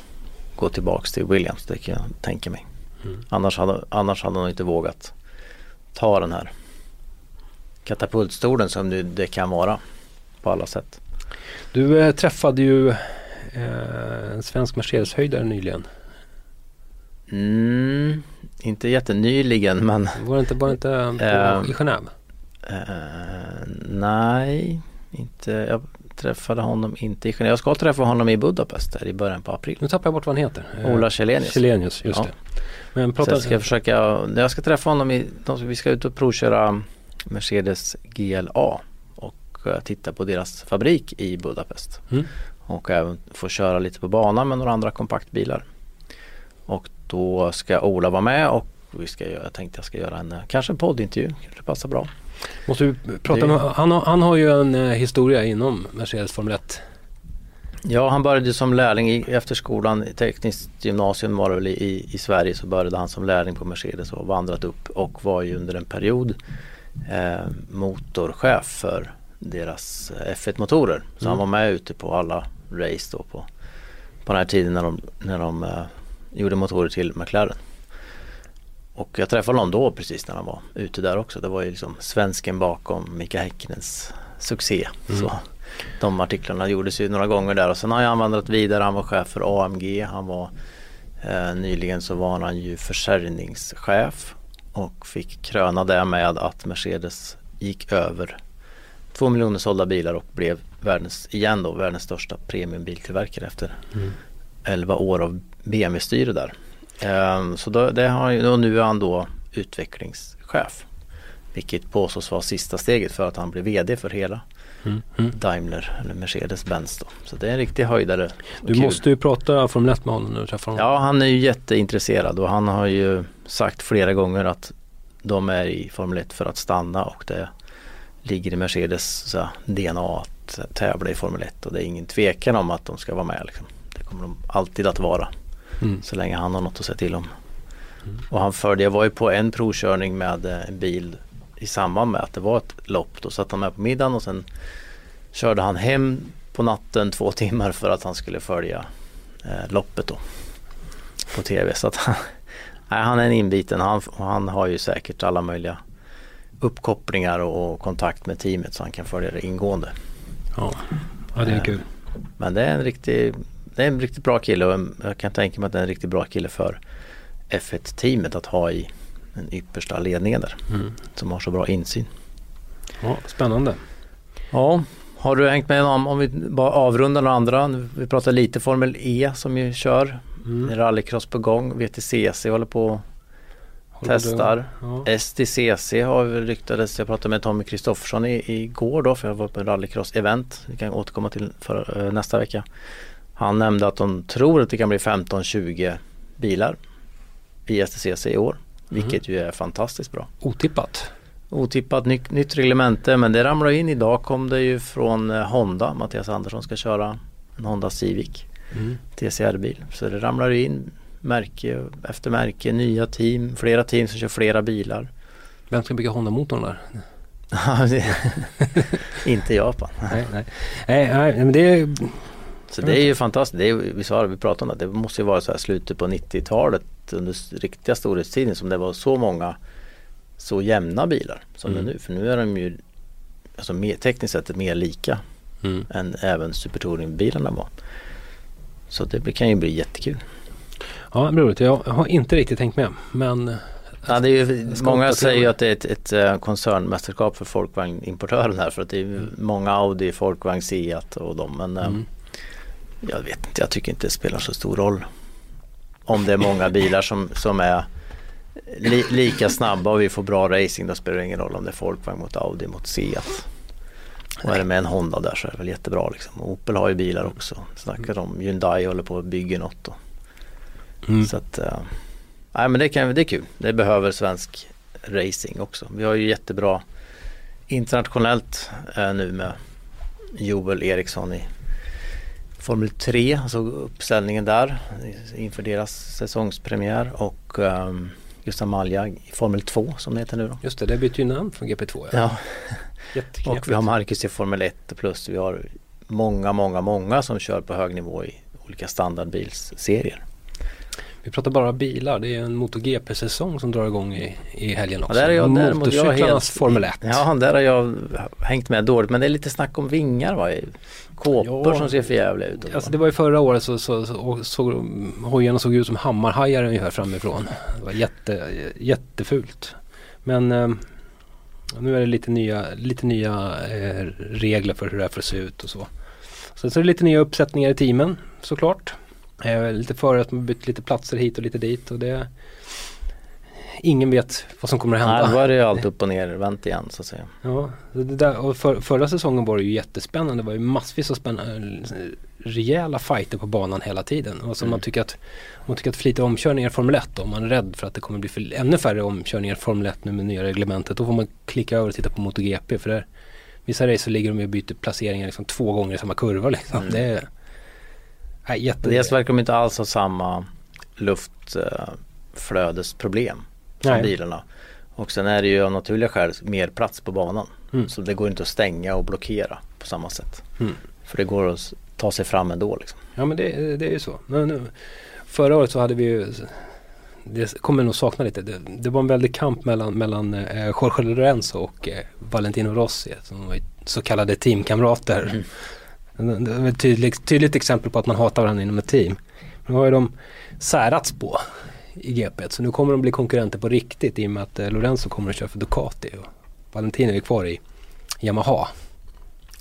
[SPEAKER 2] gå tillbaks till Williams. Det kan jag tänka mig. Mm. Annars, hade, annars hade han inte vågat ta den här katapultstolen som det, det kan vara på alla sätt.
[SPEAKER 3] Du äh, träffade ju äh, en svensk Mercedes-höjdare nyligen.
[SPEAKER 2] Mm, inte jättenyligen men
[SPEAKER 3] Var det inte bara inte på, äh, i Genève?
[SPEAKER 2] nej, inte. Jag träffade honom inte i Genève. Jag ska träffa honom i Budapest där i början på april.
[SPEAKER 3] Nu tappar jag bort vad han heter.
[SPEAKER 2] Ola Källenius.
[SPEAKER 3] Källenius, just ja. det.
[SPEAKER 2] Men prata... Så jag ska försöka, jag ska träffa honom i, vi ska ut och provköra Mercedes GLA och uh, titta på deras fabrik i Budapest. Mm. Och även få köra lite på banan med några andra kompaktbilar. Och då ska Ola vara med och vi ska göra, jag tänkte jag ska göra en kanske en poddintervju. Det passar bra.
[SPEAKER 3] Måste vi prata det... han, har, han har ju en eh, historia inom Mercedes Formel 1.
[SPEAKER 2] Ja, han började som lärling i, efter skolan, tekniskt gymnasium var det väl i, i Sverige så började han som lärling på Mercedes och vandrat upp och var ju under en period eh, motorchef för deras F1-motorer. Så mm. han var med ute på alla race då på, på den här tiden när de, när de eh, gjorde motorer till McLaren. Och jag träffade honom då precis när han var ute där också. Det var ju liksom svensken bakom Mika Häkkinens succé. Mm. Så de artiklarna gjordes ju några gånger där och sen har han vandrat vidare. Han var chef för AMG. Han var eh, nyligen så var han ju försäljningschef och fick kröna det med att Mercedes gick över två miljoner sålda bilar och blev världens, igen då, världens största premiumbiltillverkare efter mm. 11 år av BMW-styre där. Um, så då, det har, och nu är han då utvecklingschef Vilket påstås vara sista steget för att han blir VD för hela
[SPEAKER 3] Mm. Mm.
[SPEAKER 2] Daimler eller Mercedes-Benz. Så det är en riktig höjdare.
[SPEAKER 3] Du
[SPEAKER 2] kul.
[SPEAKER 3] måste ju prata Formel 1 med honom när du träffar honom.
[SPEAKER 2] Ja, han är ju jätteintresserad och han har ju sagt flera gånger att de är i Formel 1 för att stanna och det ligger i Mercedes så DNA att tävla i Formel 1 och det är ingen tvekan om att de ska vara med. Liksom. Det kommer de alltid att vara
[SPEAKER 3] Mm.
[SPEAKER 2] så länge han har något att säga till om. Och han förde, jag var ju på en provkörning med eh, en bil i samband med att det var ett lopp. Då satt han med på middagen och sen körde han hem på natten två timmar för att han skulle följa eh, loppet då på tv. Så att han, nej, han är en inbiten. Han, han har ju säkert alla möjliga uppkopplingar och, och kontakt med teamet så han kan följa det ingående.
[SPEAKER 3] Ja. ja, det är
[SPEAKER 2] Eh,
[SPEAKER 3] kul.
[SPEAKER 2] Men det är en riktig, det är en riktigt bra kille och jag kan tänka mig att det är en riktigt bra kille för F1-teamet att ha i den yppersta ledningen där.
[SPEAKER 3] Mm.
[SPEAKER 2] Som har så bra insyn.
[SPEAKER 3] Ja, spännande.
[SPEAKER 2] Ja, har du hängt med om, om vi bara avrundar några andra. Vi pratar lite Formel E som ju kör.
[SPEAKER 3] Mm.
[SPEAKER 2] Rallycross på gång. VTCC håller på och testar.
[SPEAKER 3] Ja.
[SPEAKER 2] STCC har väl ryktades. Jag pratade med Tommy Kristoffersson igår då för jag var på en rallycross-event. Vi kan återkomma till för, eh, nästa vecka. Han nämnde att de tror att det kan bli 15-20 bilar i STCC i år. Vilket ju är fantastiskt bra.
[SPEAKER 3] Otippat.
[SPEAKER 2] Otippat nytt, nytt reglemente men det ramlar in. Idag kom det ju från eh, Honda. Mattias Andersson ska köra en Honda Civic
[SPEAKER 3] Mm.
[SPEAKER 2] TCR-bil. Så det ramlar in märke efter märke, nya team, flera team som kör flera bilar.
[SPEAKER 3] Vem ska bygga Honda-motorn där?
[SPEAKER 2] Inte Japan.
[SPEAKER 3] Nej, nej. nej, nej men det är...
[SPEAKER 2] Så det är ju fantastiskt. Det är, vi sa vi pratade om det. Det måste ju vara så här slutet på 90-talet under riktiga storhetstiden som det var så många så jämna bilar som
[SPEAKER 3] Mm.
[SPEAKER 2] det är nu. För nu är de ju alltså mer, tekniskt sett mer lika
[SPEAKER 3] Mm.
[SPEAKER 2] än även supertouringbilarna var. Så det kan ju bli jättekul.
[SPEAKER 3] Ja, roligt. Jag har inte riktigt tänkt med. Men
[SPEAKER 2] Ja, det är ju, många säger ju att det är ett, ett eh, koncernmästerskap för folkvagnimportören här för att det är ju många Audi, Folkvagn, Seat och dem. Men eh,
[SPEAKER 3] mm.
[SPEAKER 2] Jag vet inte, jag tycker inte det spelar så stor roll. Om det är många bilar som, som är li, lika snabba och vi får bra racing då spelar det ingen roll om det är Folkvagn mot Audi mot Seat. Och är det med en Honda där så är det väl jättebra liksom. Opel har ju bilar också. Snackar om Hyundai håller på att bygga något. Och,
[SPEAKER 3] Mm.
[SPEAKER 2] så att, eh, nej men det, kan, det är kul. Det behöver svensk racing också. Vi har ju jättebra internationellt eh, nu med Joel Eriksson i Formel 3, alltså uppställningen där inför deras säsongspremiär och um, Gustav Malja i Formel 2 som det heter nu då.
[SPEAKER 3] Just det, det byter ju namn från GP2. Ja.
[SPEAKER 2] Ja, och vi har Marcus i Formel 1 plus vi har många, många, många som kör på hög nivå i olika standardbilsserier.
[SPEAKER 3] Vi pratar bara bilar. Det är en MotoGP-säsong som drar igång i, i helgen också.
[SPEAKER 2] där är jag däremot jag
[SPEAKER 3] Motorcyklarnas
[SPEAKER 2] helt-
[SPEAKER 3] Formel 1.
[SPEAKER 2] Ja, där har jag hängt med dåligt men det är lite snack om vingar va? Kåpor
[SPEAKER 3] Ja.
[SPEAKER 2] som ser för jävliga ut.
[SPEAKER 3] Alltså det var ju förra året så, så, så och såg hojarna såg ut som hammarhajar ungefär framifrån. Det var jätte, jättefult. Men eh, nu är det lite nya, lite nya eh, regler för hur det här får se ut och så. Sen så är det lite nya uppsättningar i teamen såklart. Eh, lite före att man bytt lite platser hit och lite dit och det Ingen vet vad som kommer att hända.
[SPEAKER 2] Nej, då är det ju allt upp och ner vänt igen så att säga.
[SPEAKER 3] Ja, det där, och för, förra säsongen var det ju jättespännande. Det var ju massvis av spännande, rejäla fighter på banan hela tiden. Och så
[SPEAKER 2] Mm.
[SPEAKER 3] man tycker att man tycker att för lite omkörningar i Formel 1 då, om man är rädd för att det kommer bli för, ännu färre omkörningar i Formel 1 nu med nya reglementet. Då får man klicka över och titta på MotoGP. För där, vissa race så ligger de och byter placeringar liksom två gånger i samma kurva liksom.
[SPEAKER 2] Mm.
[SPEAKER 3] Det är nej, jätte...
[SPEAKER 2] Dels verkar de inte alls ha samma luftflödesproblem
[SPEAKER 3] Nej.
[SPEAKER 2] bilarna. Och sen är det ju av naturliga skäl mer plats på banan.
[SPEAKER 3] Mm.
[SPEAKER 2] Så det går inte att stänga och blockera på samma sätt.
[SPEAKER 3] Mm.
[SPEAKER 2] För det går att ta sig fram ändå liksom.
[SPEAKER 3] Ja men det, det är ju så. Men, nu, förra året så hade vi ju det kommer nog sakna lite. Det, det var en väldig kamp mellan, mellan eh, Jorge Lorenzo och eh, Valentino Rossi som var så kallade teamkamrater.
[SPEAKER 2] Mm.
[SPEAKER 3] Det det var ett tydligt, tydligt exempel på att man hatar varandra inom ett team. Nu har ju de särats på i GP så nu kommer de bli konkurrenter på riktigt i och med att eh, Lorenzo kommer att köra för Ducati och Valentino är kvar i Yamaha.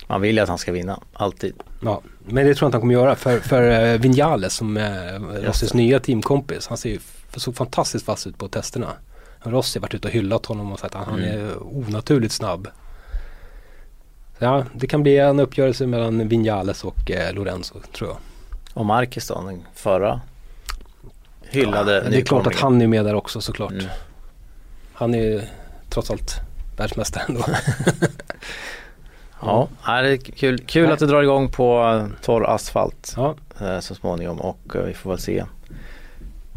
[SPEAKER 2] Man vill ju att han ska vinna, alltid.
[SPEAKER 3] Ja, men det tror jag inte han kommer göra för, för uh, Vinales som är Rossis nya teamkompis. Han ser ju såg fantastiskt vass ut på testerna. Rossi har varit ute och hyllat honom och sagt att han
[SPEAKER 2] Mm.
[SPEAKER 3] är onaturligt snabb. Så ja, det kan bli en uppgörelse mellan Vinales och eh, Lorenzo tror jag.
[SPEAKER 2] Och Marcus då, den förra hyllade
[SPEAKER 3] Ja, det är klart att han är med där också såklart.
[SPEAKER 2] Mm.
[SPEAKER 3] Han är ju trots allt världsmästare ändå.
[SPEAKER 2] Ja, det är kul, kul att det drar igång på torr asfalt
[SPEAKER 3] ja,
[SPEAKER 2] eh, så småningom och eh, vi får väl se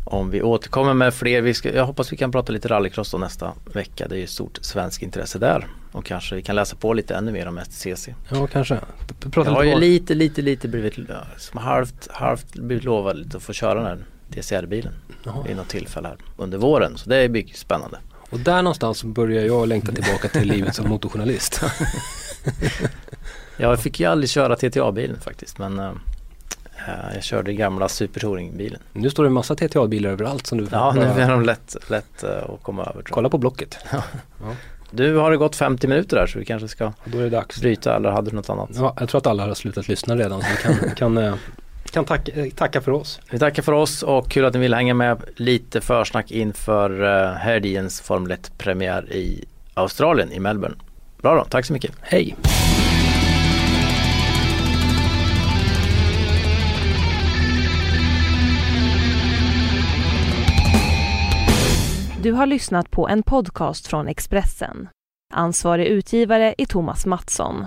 [SPEAKER 2] om vi återkommer med fler. Vi ska, jag hoppas vi kan prata lite rallycross då nästa vecka. Det är ju stort svenskt intresse där och kanske vi kan läsa på lite ännu mer om STCC.
[SPEAKER 3] ja kanske. P-
[SPEAKER 2] Jag
[SPEAKER 3] Prata
[SPEAKER 2] har
[SPEAKER 3] lite
[SPEAKER 2] ju lite, lite, lite blivit som halvt, halvt blivit lovad att få köra den DCR-bilen vid något tillfälle här under våren. Så det är mycket spännande.
[SPEAKER 3] Och där någonstans börjar jag längta tillbaka till livet som motorjournalist.
[SPEAKER 2] Jag fick ju aldrig köra TTA-bilen faktiskt men eh, jag körde gamla Super Touring-bilen.
[SPEAKER 3] Nu står det en massa TTA-bilar överallt som du
[SPEAKER 2] Ja, nu är de lätt, lätt eh, att komma över.
[SPEAKER 3] Kolla på Blocket.
[SPEAKER 2] Du har det gått 50 minuter där så vi kanske ska
[SPEAKER 3] Då är det dags.
[SPEAKER 2] bryta eller hade du något annat?
[SPEAKER 3] Ja, jag tror att alla har slutat lyssna redan så vi kan, kan, eh, kan tacka, eh, tacka för oss.
[SPEAKER 2] Vi tackar för oss och kul att ni vill hänga med lite försnack inför uh, helgens Formel 1-premiär i Australien, i Melbourne. Bra då, tack så mycket.
[SPEAKER 3] Hej!
[SPEAKER 1] Du har lyssnat på en podcast från Expressen. Ansvarig utgivare är Thomas Mattsson.